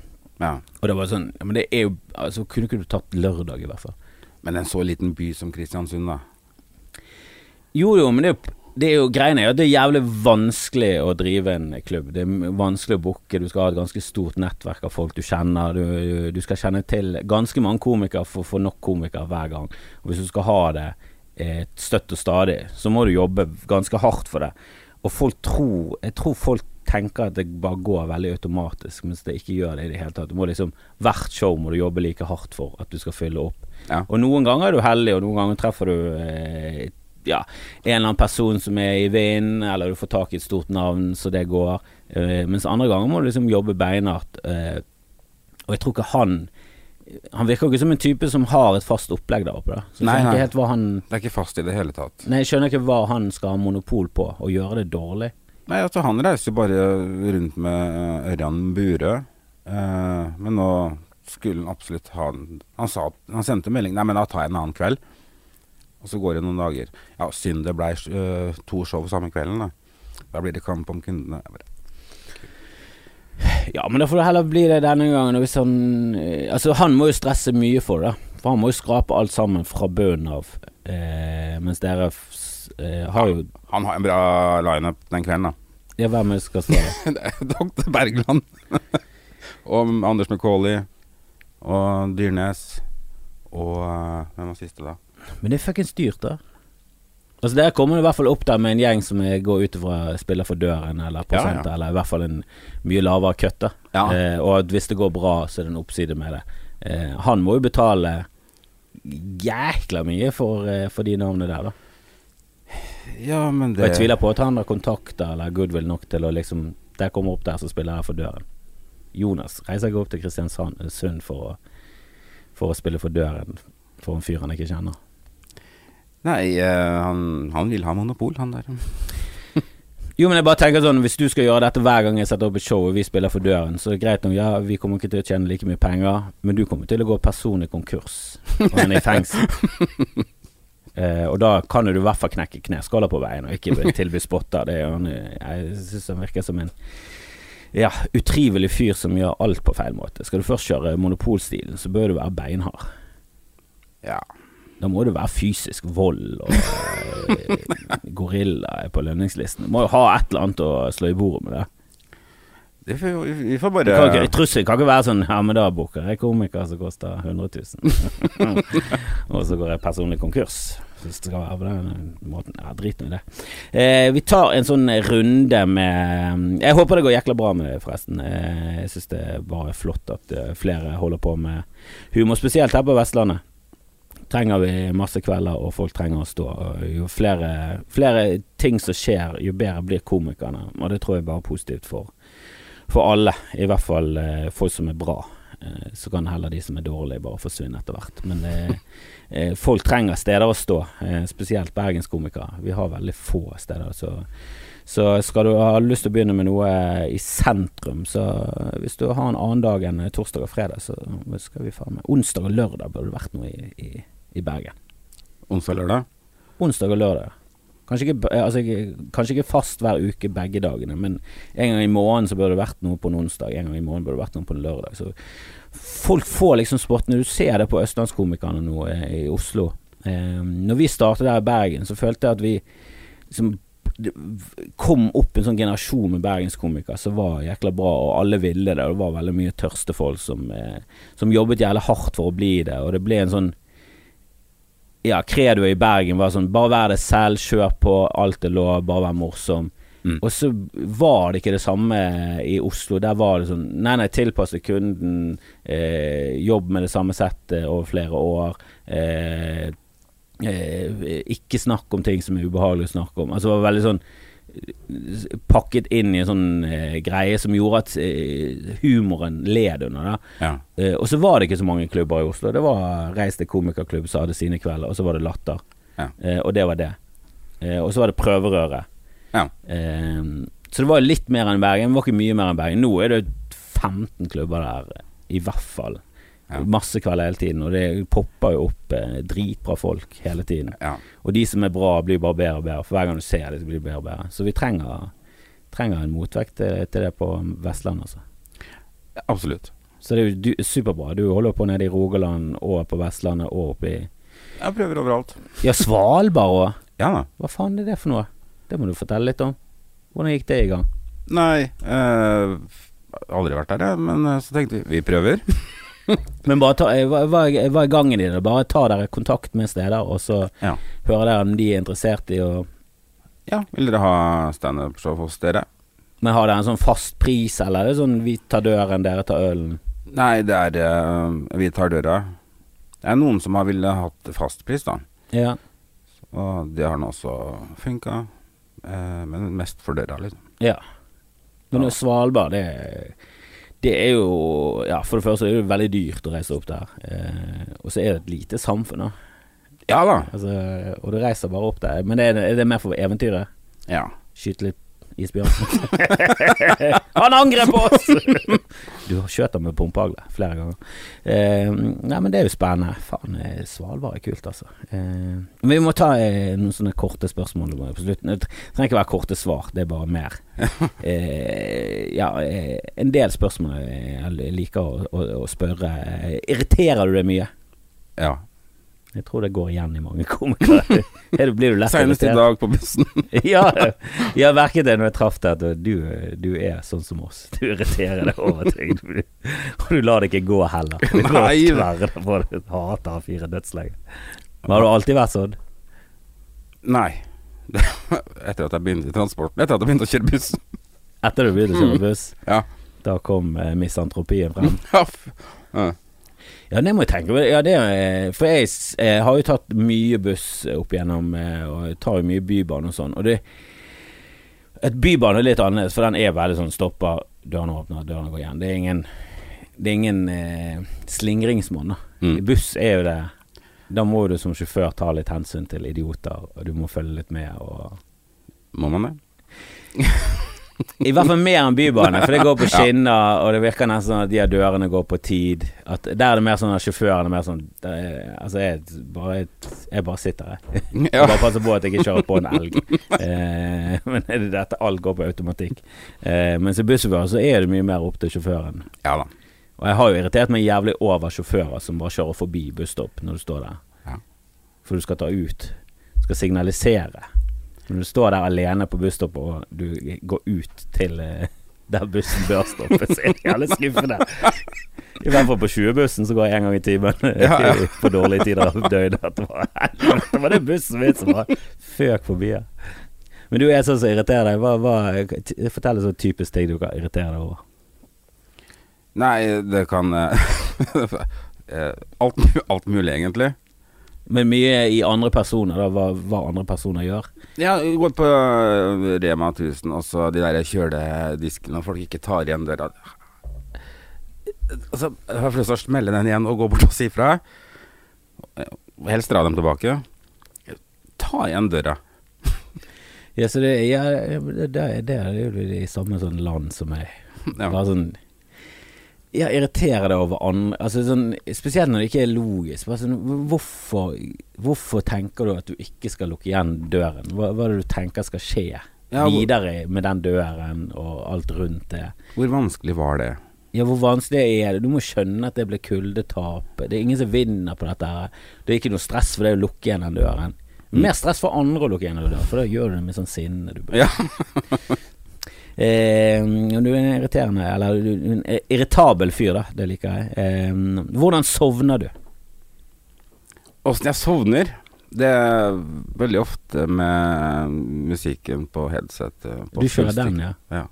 ja. Og det var sånn ja, Men det er jo Altså, kunne ikke du tatt lørdag, i hvert fall? Men en så liten by som Kristiansund, da. Jo jo, men det er jo det er jo greiene at det er jævlig vanskelig å drive en klubb. Det er vanskelig å booke, du skal ha et ganske stort nettverk av folk du kjenner. Du, du skal kjenne til ganske mange komikere for å få nok komikere hver gang. Og hvis du skal ha det eh, støtt og stadig, så må du jobbe ganske hardt for det. Og folk tror Jeg tror folk tenker at det bare går veldig automatisk, mens det ikke gjør det i det hele tatt. Du må liksom Hvert show må du jobbe like hardt for at du skal fylle opp. Ja. Og noen ganger er du heldig, og noen ganger treffer du eh, ja, en eller annen person som er i vinden, eller du får tak i et stort navn, så det går. Eh, mens andre ganger må du liksom jobbe beinhardt. Eh, og jeg tror ikke han Han virker ikke som en type som har et fast opplegg der oppe. Da. Så Nei, nei. helt hva han Det er ikke fast i det hele tatt. Nei, jeg skjønner ikke hva han skal ha monopol på, og gjøre det dårlig. Nei, altså han reiser jo bare rundt med eh, Ørjan Burøe. Eh, men nå skulle han absolutt ha Han sa Han sendte melding Nei, men da tar jeg en annen kveld. Og så går det noen dager. Ja, synd det blei uh, to show samme kvelden, da. Da blir det kamp om kundene. Jeg bare, Ja, men da får det heller bli det denne gangen. Hvis han eh, Altså, han må jo stresse mye for det. For han må jo skrape alt sammen fra bunnen av. Eh, mens dere eh, har jo Han har en bra lineup den kvelden, da. Ja, hvem er det skal stå der? Er Dr. Bergland. og Anders McCauley. og Dyrnes og eh, Hvem var siste, da? Men det er fuckings dyrt, da. Altså Dere kommer i hvert fall opp der med en gjeng som går ut ifra spiller for døren, eller prosent, Ja, ja. eller i hvert fall en mye lavere køtt. Ja. eh, Og hvis det går bra, så er det en oppside med det. Eh, han må jo betale jækla mye for, eh, for de navnene der, da. Ja, men det Og jeg tviler på at han har kontakter eller goodwill nok til å liksom Der kommer opp der, så spiller jeg for døren. Jonas reiser ikke opp til Kristiansand eh, for å, for å spille for døren for en fyr han ikke kjenner. Nei, eh, han, han vil ha monopol, han der. Jo, men jeg bare tenker sånn Hvis du skal gjøre dette hver gang jeg setter opp et show og vi spiller for døren, så er det greit nok, ja, vi kommer ikke til å tjene like mye penger, men du kommer til å gå personlig konkurs, og han er i fengsel. Eh, og da kan du i hvert fall knekke kneskåler på veien, og ikke tilby spotter. Det er jeg syns han virker som en ja, utrivelig fyr som gjør alt på feil måte. Skal du først kjøre monopolstilen, så bør du være beinhard. Ja. Da må det være fysisk vold og gorillaer på lønningslisten. Du må jo ha et eller annet å slå i bordet med det. Det får, vi får bare kan ikke, trussel kan ikke være sånn Ja, men da booker jeg komiker som koster 100 000. og så går jeg personlig konkurs. Hvis det skal være på den måten. Ja, drit nå i det. Eh, vi tar en sånn runde med Jeg håper det går jækla bra med det, forresten. Eh, jeg syns det er bare flott at eh, flere holder på med humor, spesielt her på Vestlandet. Trenger vi masse kvelder, og folk trenger å stå. Jo flere, flere ting som skjer, jo bedre blir komikerne. Og det tror jeg bare er positivt for for alle, i hvert fall eh, folk som er bra. Eh, så kan heller de som er dårlige, bare forsvinne etter hvert. Men eh, eh, folk trenger steder å stå, spesielt bergenskomikere. Vi har veldig få steder. Så, så skal du ha lyst til å begynne med noe i sentrum, så hvis du har en annen dag enn torsdag og fredag, så skal vi faen meg Onsdag og lørdag burde det vært noe i, i, i Bergen. onsdag og lørdag. Onsdag og lørdag. Kanskje ikke, altså, kanskje ikke fast hver uke begge dagene, men en gang i måneden så burde det vært noe på en onsdag, en gang i måneden burde det vært noe på en lørdag. Så folk får liksom spottene. Du ser det på østlandskomikerne nå eh, i Oslo. Eh, når vi startet der i Bergen, så følte jeg at vi liksom det kom opp en sånn generasjon med bergenskomikere som var jækla bra, og alle ville det. Og det var veldig mye tørste folk som, eh, som jobbet jævlig hardt for å bli det, og det ble en sånn Ja, kredoet i Bergen var sånn Bare vær deg selv, kjør på, alt er lov, bare vær morsom. Mm. Og så var det ikke det samme i Oslo. Der var det sånn Nei, nei, tilpasse kunden. Eh, jobb med det samme settet over flere år. Eh, eh, ikke snakk om ting som er ubehagelig å snakke om. Altså det var veldig sånn pakket inn i en sånn eh, greie som gjorde at eh, humoren led under det. Ja. Eh, og så var det ikke så mange klubber i Oslo. Det var Reis til komikerklubb som hadde sine kvelder, og så var det Latter. Ja. Eh, og det var det. Eh, og så var det Prøverøret. Ja. Eh, så det var litt mer enn Bergen. Det var ikke mye mer enn Bergen. Nå er det 15 klubber der, i hvert fall. Ja. Masse kvelder hele tiden, og det popper jo opp eh, dritbra folk hele tiden. ja. Og de som er bra, blir bare bedre og bedre. For hver gang du ser det, blir det bedre og bedre. Så vi trenger, trenger en motvekt til, til det på Vestlandet, altså. Absolutt. Så det er jo du, superbra. Du holder på nede i Rogaland og på Vestlandet og oppe i Jeg prøver overalt. Ja, Svalbard òg. Ja. Hva faen er det for noe? Det må du fortelle litt om. Hvordan gikk det i gang? Nei, eh, aldri vært der, jeg. Men eh, så tenkte vi vi prøver. Men bare ta, eh, hva, er- er gangen i det? Bare ta dere kontakt med steder, og så Ja. hører dere om de er interessert i å Ja, vil dere ha standup-show hos dere? Men har dere en sånn fast pris, eller er det sånn vi tar døren, dere tar ølen? Nei, det er det Vi tar døra. Det er noen som har ville hatt fast pris, da. Ja. Og det har nå også funka. Eh, men mest for døra, liksom. ja. Men Ja. Svalbard, det det er jo Ja, for det første er det veldig dyrt å reise opp der. Eh, og så er det et lite samfunn, da. Ja da. Altså, og du reiser bare opp der. Men det er, er det mer for eventyret? Ja. Skyte litt isbjørn? Han angrep oss! du skjøt ham med pumpehagle flere ganger. Eh, nei, men det er jo spennende. Faen, eh, Svalbard er kult, altså. Eh, men vi må ta eh, noen sånne korte spørsmål på slutten. Det trenger ikke være korte svar, det er bare mer. Eh, ja, eh, en del spørsmål jeg liker å, å, å spørre. Irriterer du deg mye? Ja. Jeg tror det går igjen i mange komikere. Er Blir du lett Senest i dag på bussen. ja, jeg merket det når jeg traff deg, at du, du er sånn som oss. Du irriterer deg over ting. Du, og du lar det ikke gå heller. Du Nei. deg på det. Hater fire dødsleger. Men har du alltid vært sånn? Nei. Etter at jeg begynte i transporten. Etter at jeg begynte å kjøre buss. Etter du begynte å kjøre buss, Ja. da kom eh, misantropien frem? Ja, ja. Det må jeg tenke på. Ja, det, for jeg s- eh, har jo tatt mye buss opp igjennom, eh, og jeg tar jo mye bybane og sånn. Og det Et bybane er litt annerledes, for den er veldig sånn stopper, dørene åpner, dørene går igjen. Det er ingen Det er ingen eh, slingringsmonn. Mm. Buss er jo det Da må du som sjåfør ta litt hensyn til idioter, og du må følge litt med og Må man det? I hvert fall mer enn bybane, for det går på skinner, og det virker nesten sånn at de av dørene går på tid. At der er det mer sånn at sjåføren er mer sånn er, Altså, jeg bare, jeg bare sitter her. Ja. Bare passer på at jeg ikke kjører på en elg. Eh, men er det dette alt går på automatikk. Eh, mens i bussjåfør så er det mye mer opp til sjåføren. Ja da. Og jeg har jo irritert meg jævlig over sjåfører som bare kjører forbi busstopp når du står der. Ja. For du skal ta ut. Du skal signalisere. Når du står der alene på busstoppet og du går ut til eh, der bussen bør stoppe, så er det jævlig skuffende. I hvert fall på 20-bussen som går jeg en gang i timen Ja, ja. på dårlige tider av døgnet. Det var, det bussen min som var føk forbi her. Men du er sånn som irriterer deg. Hva, hva, fortell en sånn typisk ting du kan irritere deg over. Nei, det kan eh, eh, alt, alt mulig, egentlig. Men mye i andre personer, da, hva, hva andre personer gjør. Ja, gått på øh, Rema 1000, og så de der kjølediskene, og folk ikke tar igjen døra. Altså, jeg har lyst til å smelle den igjen og gå bort og si fra. Helst dra dem tilbake. Ta igjen døra. Ja, så det, ja, det, det, det er jo i samme sånn land som meg. Ja. Bare sånn Ja, irriterer deg over andre Altså sånn Spesielt når det ikke er logisk. Sånn, hvorfor, hvorfor tenker du at du ikke skal lukke igjen døren? Hva, hva er det du tenker skal skje Ja, hvor- videre med den døren og alt rundt det? Hvor vanskelig var det? Ja, hvor vanskelig er det? Du må skjønne at det blir kuldetap. Det er ingen som vinner på dette. her Det er ikke noe stress for deg å lukke igjen den døren. Mer stress for andre å lukke igjen den døren, for da gjør du det med sånn sinne. Du Ja. Eh, du er en irriterende Eller du er en irritabel fyr, da. Det liker jeg. Eh, hvordan sovner du? Åssen jeg sovner? Det er veldig ofte med musikken på headset. På Du kjører den, ja. Ja.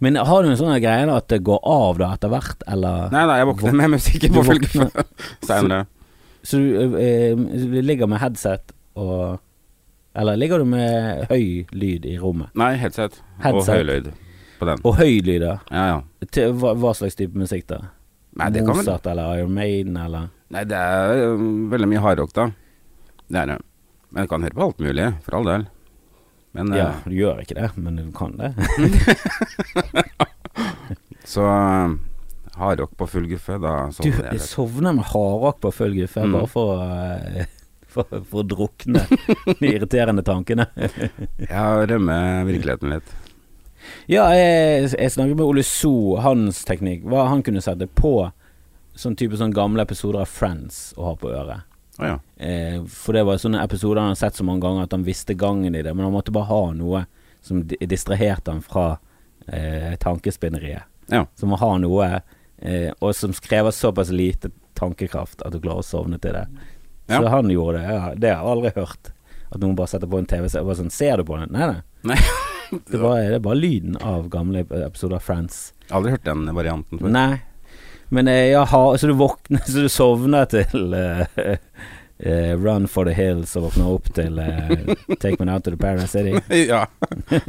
Men har du en sånn greie da at det går av da etter hvert, eller Nei, nei, jeg våkner med musikken på følge Seinere. Så du, eh, du ligger med headset og Eller ligger du med høy lyd i rommet? Nei, headset. Og høy høylyd på den. Og høy lyd, da? Ja, ja. Til hva, hva slags type musikk, da? Nei, det kan man... Mozart eller Iron Maiden eller Nei, det er um, veldig mye hardrock, da. Det er det. Men du kan høre på alt mulig, for all del. Men Ja, du gjør ikke det, men du kan det. så ø, hardrock på full guffe, da sovner jeg Du sovner med hardrock på full guffe Mm. bare for, eh, for, for å drukne de irriterende tankene. ja, rømme virkeligheten litt. Ja, jeg, jeg snakket med Ole So. Hans teknikk hva han kunne sette på sånn type sånn gamle episoder av Friends å ha på øret. Oh, ja. Eh, for det var sånne episoder han har sett så mange ganger at han visste gangen i det, men han måtte bare ha noe som distraherte han fra eh, tankespinneriet. Ja. Som å ha noe, eh, og som krever såpass lite tankekraft at du klarer å sovne til det. Så Ja. han gjorde det. Ja, det har jeg aldri hørt. At noen bare setter på en TV-serie. Bare sånn, Ser du på den? Nei, nei. Nei. Det er, bare, det er bare lyden av gamle episoder av Friends. Aldri hørt den varianten før. Nei. Men eh, har Så du våkner Så du sovner til uh, uh, Run for the Hills og våkner opp til uh, Take Me Out to the Paradise City. Ja. Det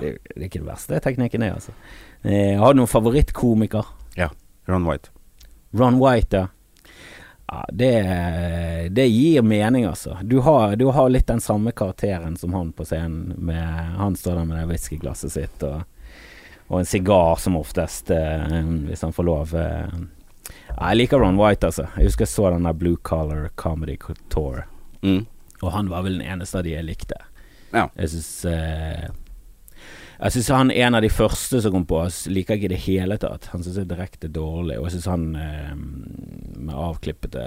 det er ikke det verste teknikken er, altså. Har du noen favorittkomiker? Ja. Ron White. Ron White, ja. Ja det, det gir mening, altså. Du har, du har litt den samme karakteren som han på scenen. Med, han står der med det whiskyglasset sitt og, og en sigar som oftest, eh, hvis han får lov. Eh. Ja, jeg liker Ron White, altså. Jeg husker jeg så den der Blue Collar Comedy Tour, Mm. og han var vel den eneste av de jeg likte. Ja. Jeg syns eh, Jeg syns han er en av de første som kom på. oss. liker ikke i det hele tatt. Han syns jeg er direkte dårlig. Og jeg syns han eh, med avklippete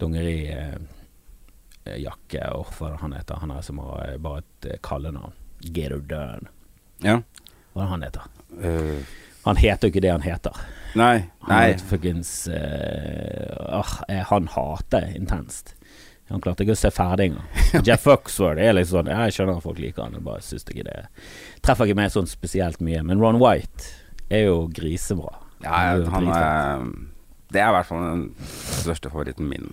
dongerijakke og hva han heter. Han er som har eh, bare et eh, kallenavn. Gator Dern. Ja. Hva er det han heter? Uh. Han heter jo ikke det han heter. nei. Nei. Han, fuckings eh, ah, eh, Han hater intenst. Han klarte ikke å se ferdig engang. Jeff Foxworth er liksom sånn Jeg skjønner at folk liker han, jeg bare syns ikke det Treffer ikke meg sånn spesielt mye. Men Ron White er jo grisebra. Ja, Han er han er Det er i hvert fall den største favoritten min.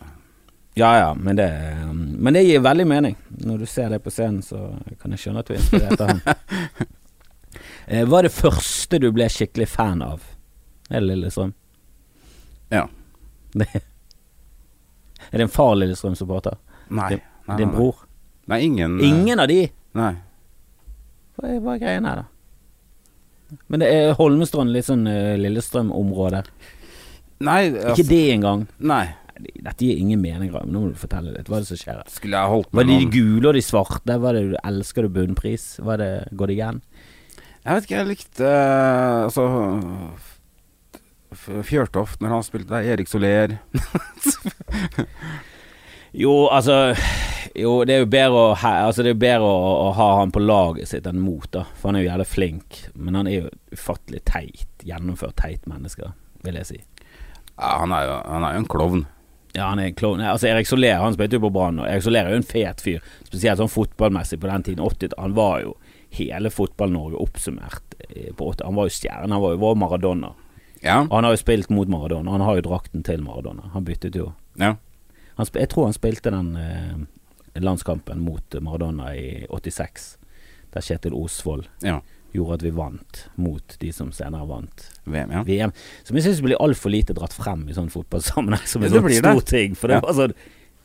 Ja ja, men det, men det gir veldig mening. Når du ser det på scenen, så kan jeg skjønne at du er inspirert av han. Eh, Hva er det første du ble skikkelig fan av? Er det Lillestrøm? Ja. Det, er det en far Lillestrøm-supporter? Nei. nei, nei, Din bror? Nei, ingen eh, Ingen av de? Nei. Hva er, hva er greien her, da? Men det er Holmestrand litt sånn uh, Lillestrøm-område. Nei, Ikke altså, det engang. nei. Dette gir ingen mening, Ram. Nå må du fortelle litt. Hva er det som skjer? Skulle jeg holdt Var det de gule og de svarte? Var det Elsker du bunnpris? Var det Går det igjen? Jeg vet ikke, jeg likte eh, Altså Fjørtoft når han spilte der. Erik Soler. Jo, altså Jo, det er jo bedre å, altså, det er bedre å, å ha han på laget sitt enn mot, da. For han er jo jævlig flink. Men han er jo ufattelig teit. Gjennomført teit menneske, vil jeg si. Ja, han er jo, han er jo en klovn. Ja, han er en klovn. Altså, Erik Soler han spilte jo på Brann, og Erik Soler er jo en fet fyr. Spesielt sånn fotballmessig på den tiden. 80, han var jo hele Fotball-Norge oppsummert eh, på 80. Han var jo stjerne. Han var jo vår Maradona. Ja. Og han har jo spilt mot Maradona. Han har jo drakten til Maradona. Han byttet jo. ja. Han, jeg tror han spilte den eh, landskampen mot Maradona i 86, der Kjetil Osvold ja. Gjorde at vi vant mot de som senere vant VM, ja. VM. Som jeg syns blir altfor lite dratt frem i sånn fotballsammenheng som en sånn stor ting. For det Ja. var sånn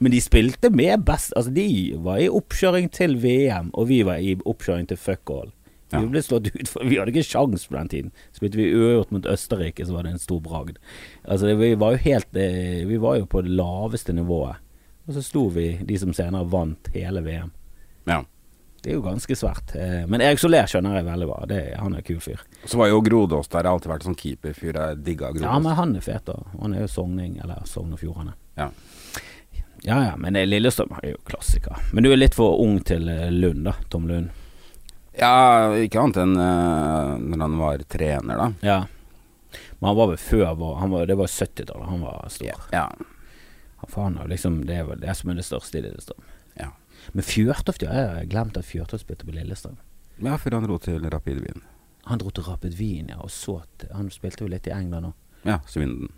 men de spilte med best Altså, de var i oppkjøring til VM, og vi var i oppkjøring til fuck all. Vi ble slått ut, for vi hadde ikke sjans på den tiden. Spilte vi uavgjort mot Østerrike, så var det en stor bragd. Altså, vi var jo helt eh, Vi var jo på det laveste nivået. Og så sto vi, de som senere vant hele VM. ja. Det er jo ganske svært. Eh, Men Erik Soler skjønner jeg veldig bra. Det, han er en kul fyr. Så var jo Grodås der. Jeg har alltid vært sånn keeperfyr. Jeg digga Grodås. Ja, men han er fet, da. Han er jo sogning, eller Sogn og Fjordane. Ja. Ja ja, men eh, Lillestrøm er jo klassiker. Men du er litt for ung til eh, Lund, da. Tom Lund. Ja, ikke annet enn uh, når han var trener, da. Ja. Men han var vel før var, Det var 70-tallet han var stor. Ja. Han faen liksom Det er vel det som er det største i Lillestrøm. Ja. Men Fjørtoft, ja. Jeg har glemt at Fjørtoft spilte på Lillestrøm. ja, for han dro til Rapid Wien. Han dro til Rapid Wien, ja, og så til Han spilte jo litt i England òg. Ja, Svinden.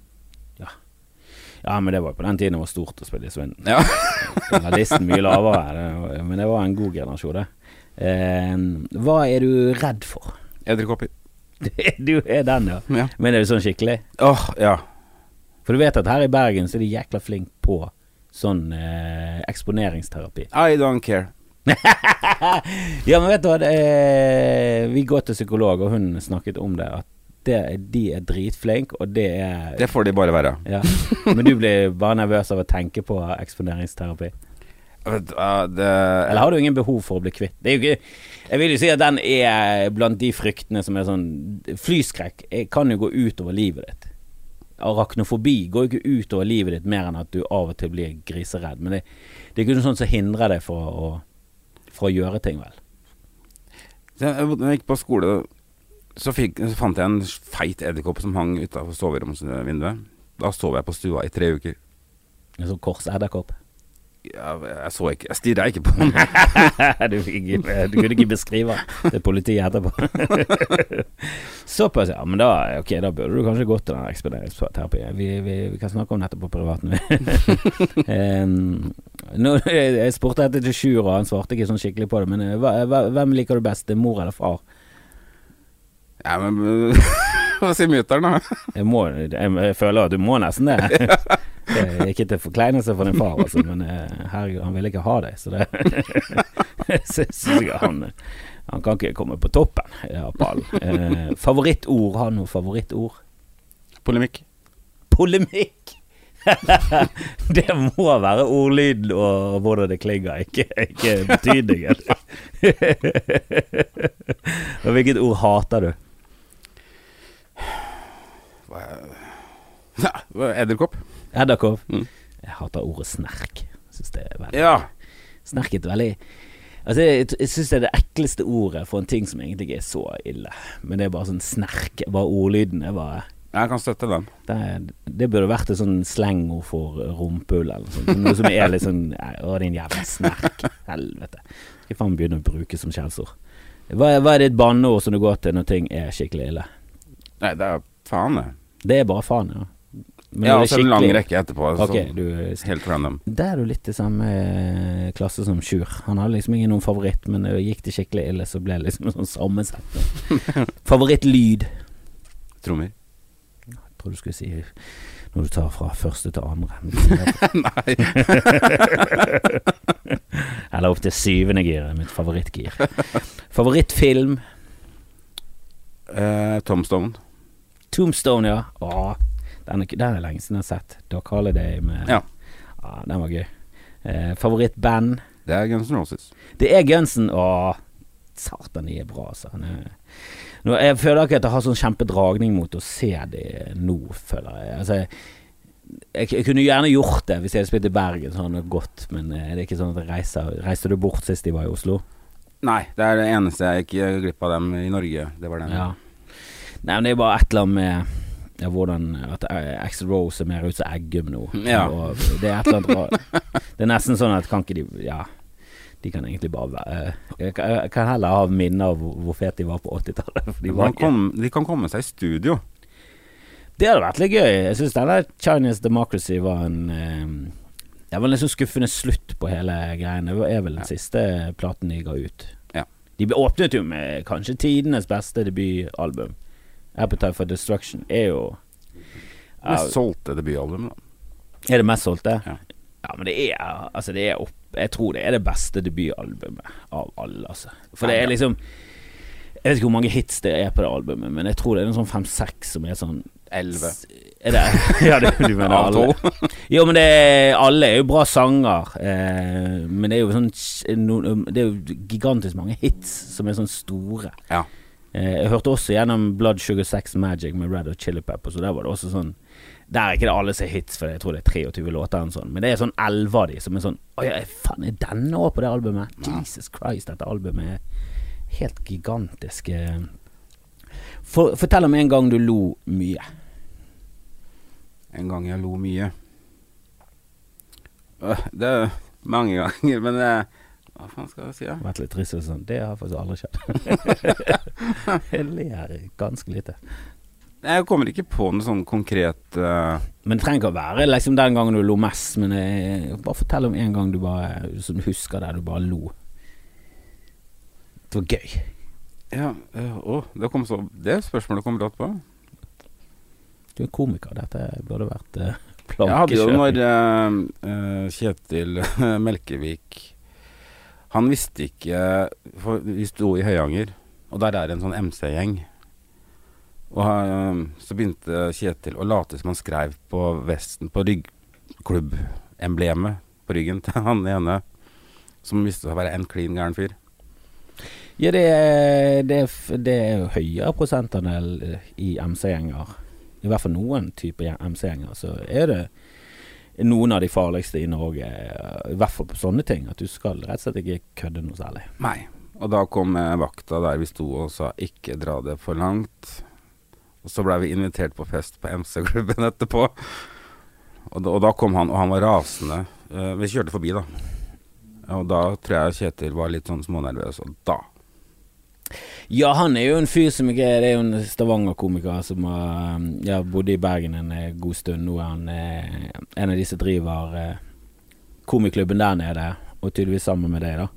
Ja, men det var på den tiden det var stort å spille i Svinden. Ja. listen mye lavere, det, men det var en god generasjon, det. Eh, hva er du redd for? Edderkopper. du er den, ja. Ja. Men er du sånn skikkelig? Åh, ja. For du vet at her i Bergen så er de jækla flink på sånn eh, eksponeringsterapi. I don't care. ja, men vet du hva, er, vi går til psykolog, og hun snakket om det. At det, de er dritflinke, og det er Det får de bare være. ja. Men du blir bare nervøs av å tenke på eksponeringsterapi? Det, Eller har du ingen behov for å bli kvitt? Det er jo ikke Jeg vil jo si at den er blant de fryktene som er sånn Flyskrekk eh, kan jo gå utover livet ditt. Arachnofobi går jo ikke utover livet ditt mer enn at du av og til blir griseredd. Men det, det er ikke noe sånt som hindrer deg fra å, fra å gjøre ting, vel. Når jeg gikk på skole, så, fikk, så fant jeg en feit edderkopp som hang utafor soveromsvinduet. Da sov jeg på stua i tre uker. En sånn korsedderkopp. Ja, jeg så ikke Jeg stirra ikke på den. du, du kunne ikke beskrive det politiet etterpå. Såpass, ja. Men da, okay, da burde du kanskje gått til den eksponeringsterapien. Vi, vi, vi kan snakke om dette på privaten. um, nå, jeg spurte etter til Sjur, og han svarte ikke sånn skikkelig på det. Men eh, hva, hvem liker du best? Mor eller far? Ja, men Hva sier mutter'n, da? Jeg, må, jeg, jeg føler at du må nesten det. Er ikke til forkleinelse for din far, altså, men eh, herregud, han ville ikke ha deg, så det syns jeg han, han kan ikke komme på toppen av det pallen. Eh, favorittord? Har noe favorittord? Polemikk. Polemikk! det må være ordlyden og hvordan det klinger, ikke, ikke betydningen. og hvilket ord hater du? Er- Edderkopp. Edderkopp? Mm. Jeg hater ordet snerk. Jeg synes det er veldig Ja. Snerk er et veldig Altså, jeg, jeg syns det er det ekleste ordet for en ting som egentlig ikke er så ille. Men det er bare sånn snerk. Bare ordlyden er bare Jeg kan støtte den. det, det burde vært et sånn slengord for rumpehull eller noe sånt. Noe som er litt sånn Å, din jævla snerk. Helvete. Skal faen begynne å bruke som skjellsord. Hva, hva er ditt banneord som du går til når ting er skikkelig ille? Nei, det er faen, det. Det er bare faen, ja. Men Ja, og det så en lang rekke etterpå. Ok, sånn, du helt random. Der er du litt i samme eh, klasse som Sjur. Han hadde liksom ingen noen favoritt, men det gikk det skikkelig ille, så ble det liksom en sånn sammensetning. Favorittlyd? Trommer. Jeg tror du skulle si når du tar fra første til andre. Nei. Eller opp til syvende gir er mitt favorittgir. Favorittfilm? Eh, Tom Stone. Tombstone, ja. Åh, den er, den er lenge siden jeg har sett. Doc Holiday med Ja. Ja, den var gøy. Eh, favorittband? Det er Guns N' Roses. Det er Gunsen. Åh, satan, de er bra, altså. Nå, jeg føler ikke at jeg har sånn kjempedragning mot å se det nå, føler jeg. Altså, jeg, jeg kunne gjerne gjort det hvis jeg hadde spilt i Bergen, så hadde det gått, men er det er ikke sånn at jeg reiser Reiste du bort sist de var i Oslo? Nei, det er det eneste jeg gikk glipp av dem i Norge. Det var den. Ja. Nei, men det er bare et eller annet med ja, hvordan At eh, Axel Rose er mer ut som Eggum nå. Ja. Og det er et eller annet rart. Det er nesten sånn at kan ikke de Ja, de kan egentlig bare være Jeg kan, heller ha minner av hvor, fete de var på 80-tallet. De, De, kan komme, seg i studio. det hadde vært litt gøy. Jeg syns denne Chinese Democracy var en eh, Det var en liksom skuffende slutt på hele greiene. Det er vel den siste platen de ga ut. Ja. De åpnet jo med kanskje tidenes beste debutalbum. 'Appetite for Destruction' er jo uh, Mest solgte debutalbum. da. Er det mest solgte? Ja. Ja, men det er Altså, det er opp Jeg tror det er det beste debutalbumet av alle, altså. For det er liksom Jeg vet ikke hvor mange hits det er på det albumet, men jeg tror det er en sånn fem-seks som er sånn Elleve. Det Ja, det, du mener alle? Jo, men det er, alle er jo bra sanger. Eh, men det er jo sånn Det er jo gigantisk mange hits som er sånn store. Ja. Eh, jeg hørte også gjennom Blood Sugar Sex Magic med Red og Chili Pepper, så der var det også sånn Der er ikke det alle som er hits, for jeg tror det er 23 låter eller noe sånt, men det er sånn 11 av de som er sånn Å ja, faen, er denne òg på det albumet? Ja. Jesus Christ, dette albumet er helt gigantisk. eh. For, fortell om en gang du lo mye. En gang jeg lo mye. Det er mange ganger, men eh, Hva faen skal jeg si? Ja? Vært litt trist og sånn. Det har faktisk aldri skjedd. jeg ler ganske lite. Jeg kommer ikke på noe sånn konkret uh... Men det trenger ikke å være liksom den gangen du lo mest, men jeg, bare fortell om en gang du bare som du husker der du bare lo. Det var gøy. Ja, eh, å, det, kom så, det spørsmålet kom brått på. Du er komiker. Dette burde vært eh, Jeg hadde jo plankekjøring. når uh, Kjetil Melkevik Han visste ikke For vi sto i Høyanger, og der er en sånn MC-gjeng. Og han, så begynte Kjetil å late som han skrev på vesten, på ryggklubbemblemet på ryggen til han ene, som viste seg å være en klin gæren fyr. Ja, det er, det, er, det er jo høyere prosentandel eh, i MC-gjenger. I hvert fall noen typer MC-gjenger. Så er det noen av de farligste i Norge, eh, i hvert fall på sånne ting. At du skal rett og slett ikke kødde noe særlig. Nei. Og da kom eh, vakta der vi sto og sa 'ikke dra det for langt'. Og så blei vi invitert på fest på MC-klubben etterpå. Og da, og da kom han, og han var rasende. Eh, vi kjørte forbi, da. Og da tror jeg Kjetil var litt sånn smånervøs, og da Ja, han er jo en fyr som ikke Det er jo en Stavanger-komiker som har ja, bodde i Bergen en eh, god stund. Nå er han eh, en av de som driver eh, komiklubben der nede, og tydeligvis sammen med deg, da.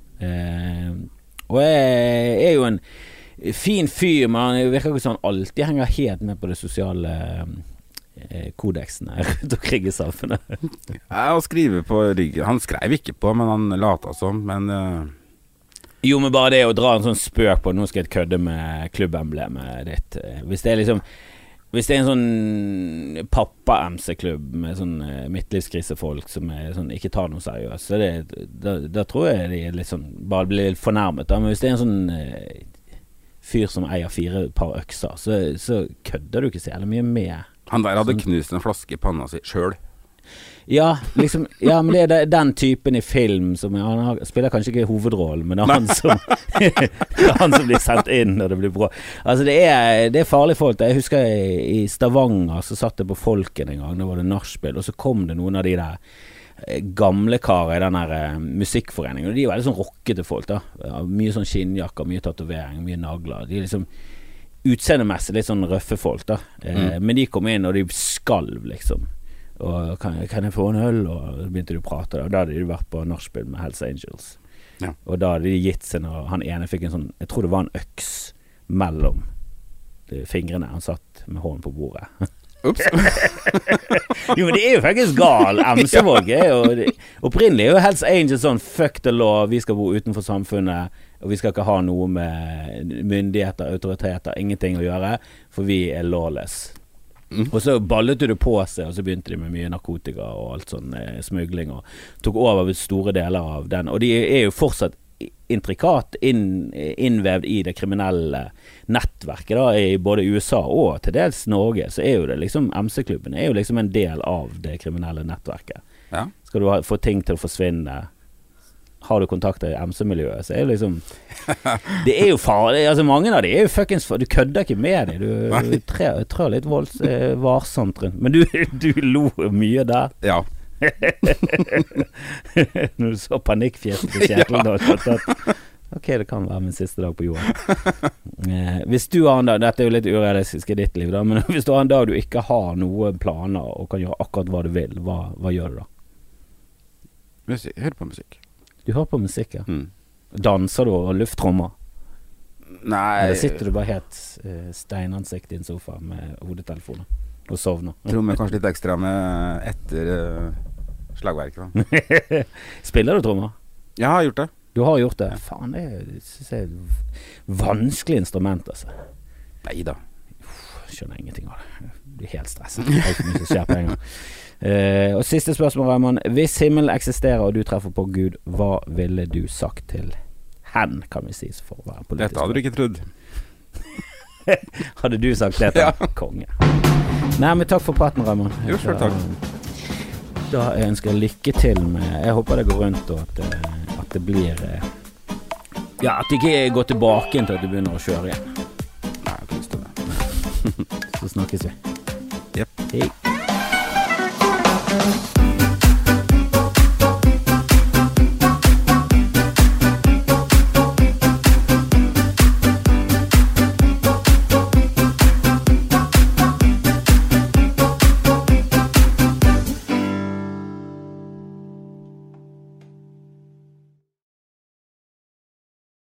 Og er, er jo en fin fyr, men han virker ikke som han alltid henger helt med på det sosiale eh, kodeksene rundt omkring i samfunnet. Ja, å skrive på ryggen Han skrev ikke på, men han lata som. Men Jo, men bare det å dra en sånn spøk på Nå skal jeg kødde med klubbemblemet ditt. Eh, Hvis det er liksom Hvis det er en sånn pappa-MC-klubb med sånn eh, midtlivskrisefolk som sånn ikke tar noe seriøst, så det, da, da tror jeg de er litt sånn bare blir litt fornærmet. Da. Men hvis det er en sånn eh, fyr som eier fire par økser, så, så kødder du ikke så jævlig mye med han der hadde Sånn. knust en flaske i panna si sjøl. Ja, liksom, ja, men det er den typen i film som Han har, spiller kanskje ikke hovedrollen, men det er han som Det er han som blir sendt inn når det blir bra. Altså, det er, det er farlige folk. Jeg husker i, i Stavanger så satt jeg på Folken en gang, da var det nachspiel, og så kom det noen av de der eh, gamle karer i den her eh, musikkforeningen, og de er veldig sånn rockete folk, da. Mye sånn skinnjakker, mye tatovering, mye nagler. De er liksom utseendemessig litt sånn røffe folk, da. Mm. Men de kom inn, og de skalv, liksom. Og kan, kan jeg få en øl? Og så begynte de å prate. og da hadde de vært på nachspiel med Hells Angels. Ja. Og da hadde de gitt seg når han ene fikk en sånn Jeg tror det var en øks mellom de fingrene. Han satt med hånden på bordet. Ops. jo, men det er jo faktisk gal. MC-Våg er jo Opprinnelig er jo Hells Angels sånn fuck the law, vi skal bo utenfor samfunnet, og vi skal ikke ha noe med myndigheter, autoriteter, ingenting å gjøre, for vi er lawless. Mm. Og så ballet det på seg, og så begynte de med mye narkotika og alt sånn eh, smugling, og tok over store deler av den. Og de er jo fortsatt intrikat inn, innvevd i det kriminelle nettverket, da, i både USA og til dels Norge. Så er jo det liksom MC-klubben er jo liksom en del av det kriminelle nettverket. Ja. Skal du ha, få ting til å forsvinne har du kontakter i MC-miljøet, så er det liksom Det er jo farlig. Altså Mange av de er jo fuckings Du kødder ikke med dem. Du, du trør, litt volds, eh, varsomt rundt. Men du, du lo mye der. ja. Når du så panikkfjeset til Kjetil da. at- at- Ok, det kan være min siste dag på jorden. Eh, hvis du har en dag Dette er jo litt urealistisk i ditt liv, da, men hvis du har en dag du ikke har noen planer og kan gjøre akkurat hva du vil, hva, hva gjør du da? Musikk. Hør på musikk. Du hører på musikk, ja. Mm. Danser du og lufttrommer? Nei Eller sitter du bare helt uh, steinansikt i en sofa med hodetelefoner og sovner? Trommer kanskje litt ekstra med etter uh, slagverket. Da. Spiller du trommer? Jeg har gjort det. Du har gjort det? Faen, det syns jeg er et vanskelig instrument, altså. Nei da. Skjønner ingenting av det. Jeg blir helt stresset. Alt mye som skjer på en gang. Eh, og siste spørsmål, Raymond. Hvis himmelen eksisterer og du treffer på Gud, hva ville du sagt til hen, kan vi si, for å være politisk? Dette hadde du ikke trodd. Hadde du sagt det til Ja. konge? Nei, men takk for praten, Raymond. Jo, selv takk. Da jeg ønsker jeg lykke til med Jeg håper det går rundt, og at, det- at det blir eh, Ja, at det ikke går tilbake til at du begynner å kjøre igjen. Nei, jeg har ikke lyst til det. Så snakkes vi. Jepp. Hei. Thank you.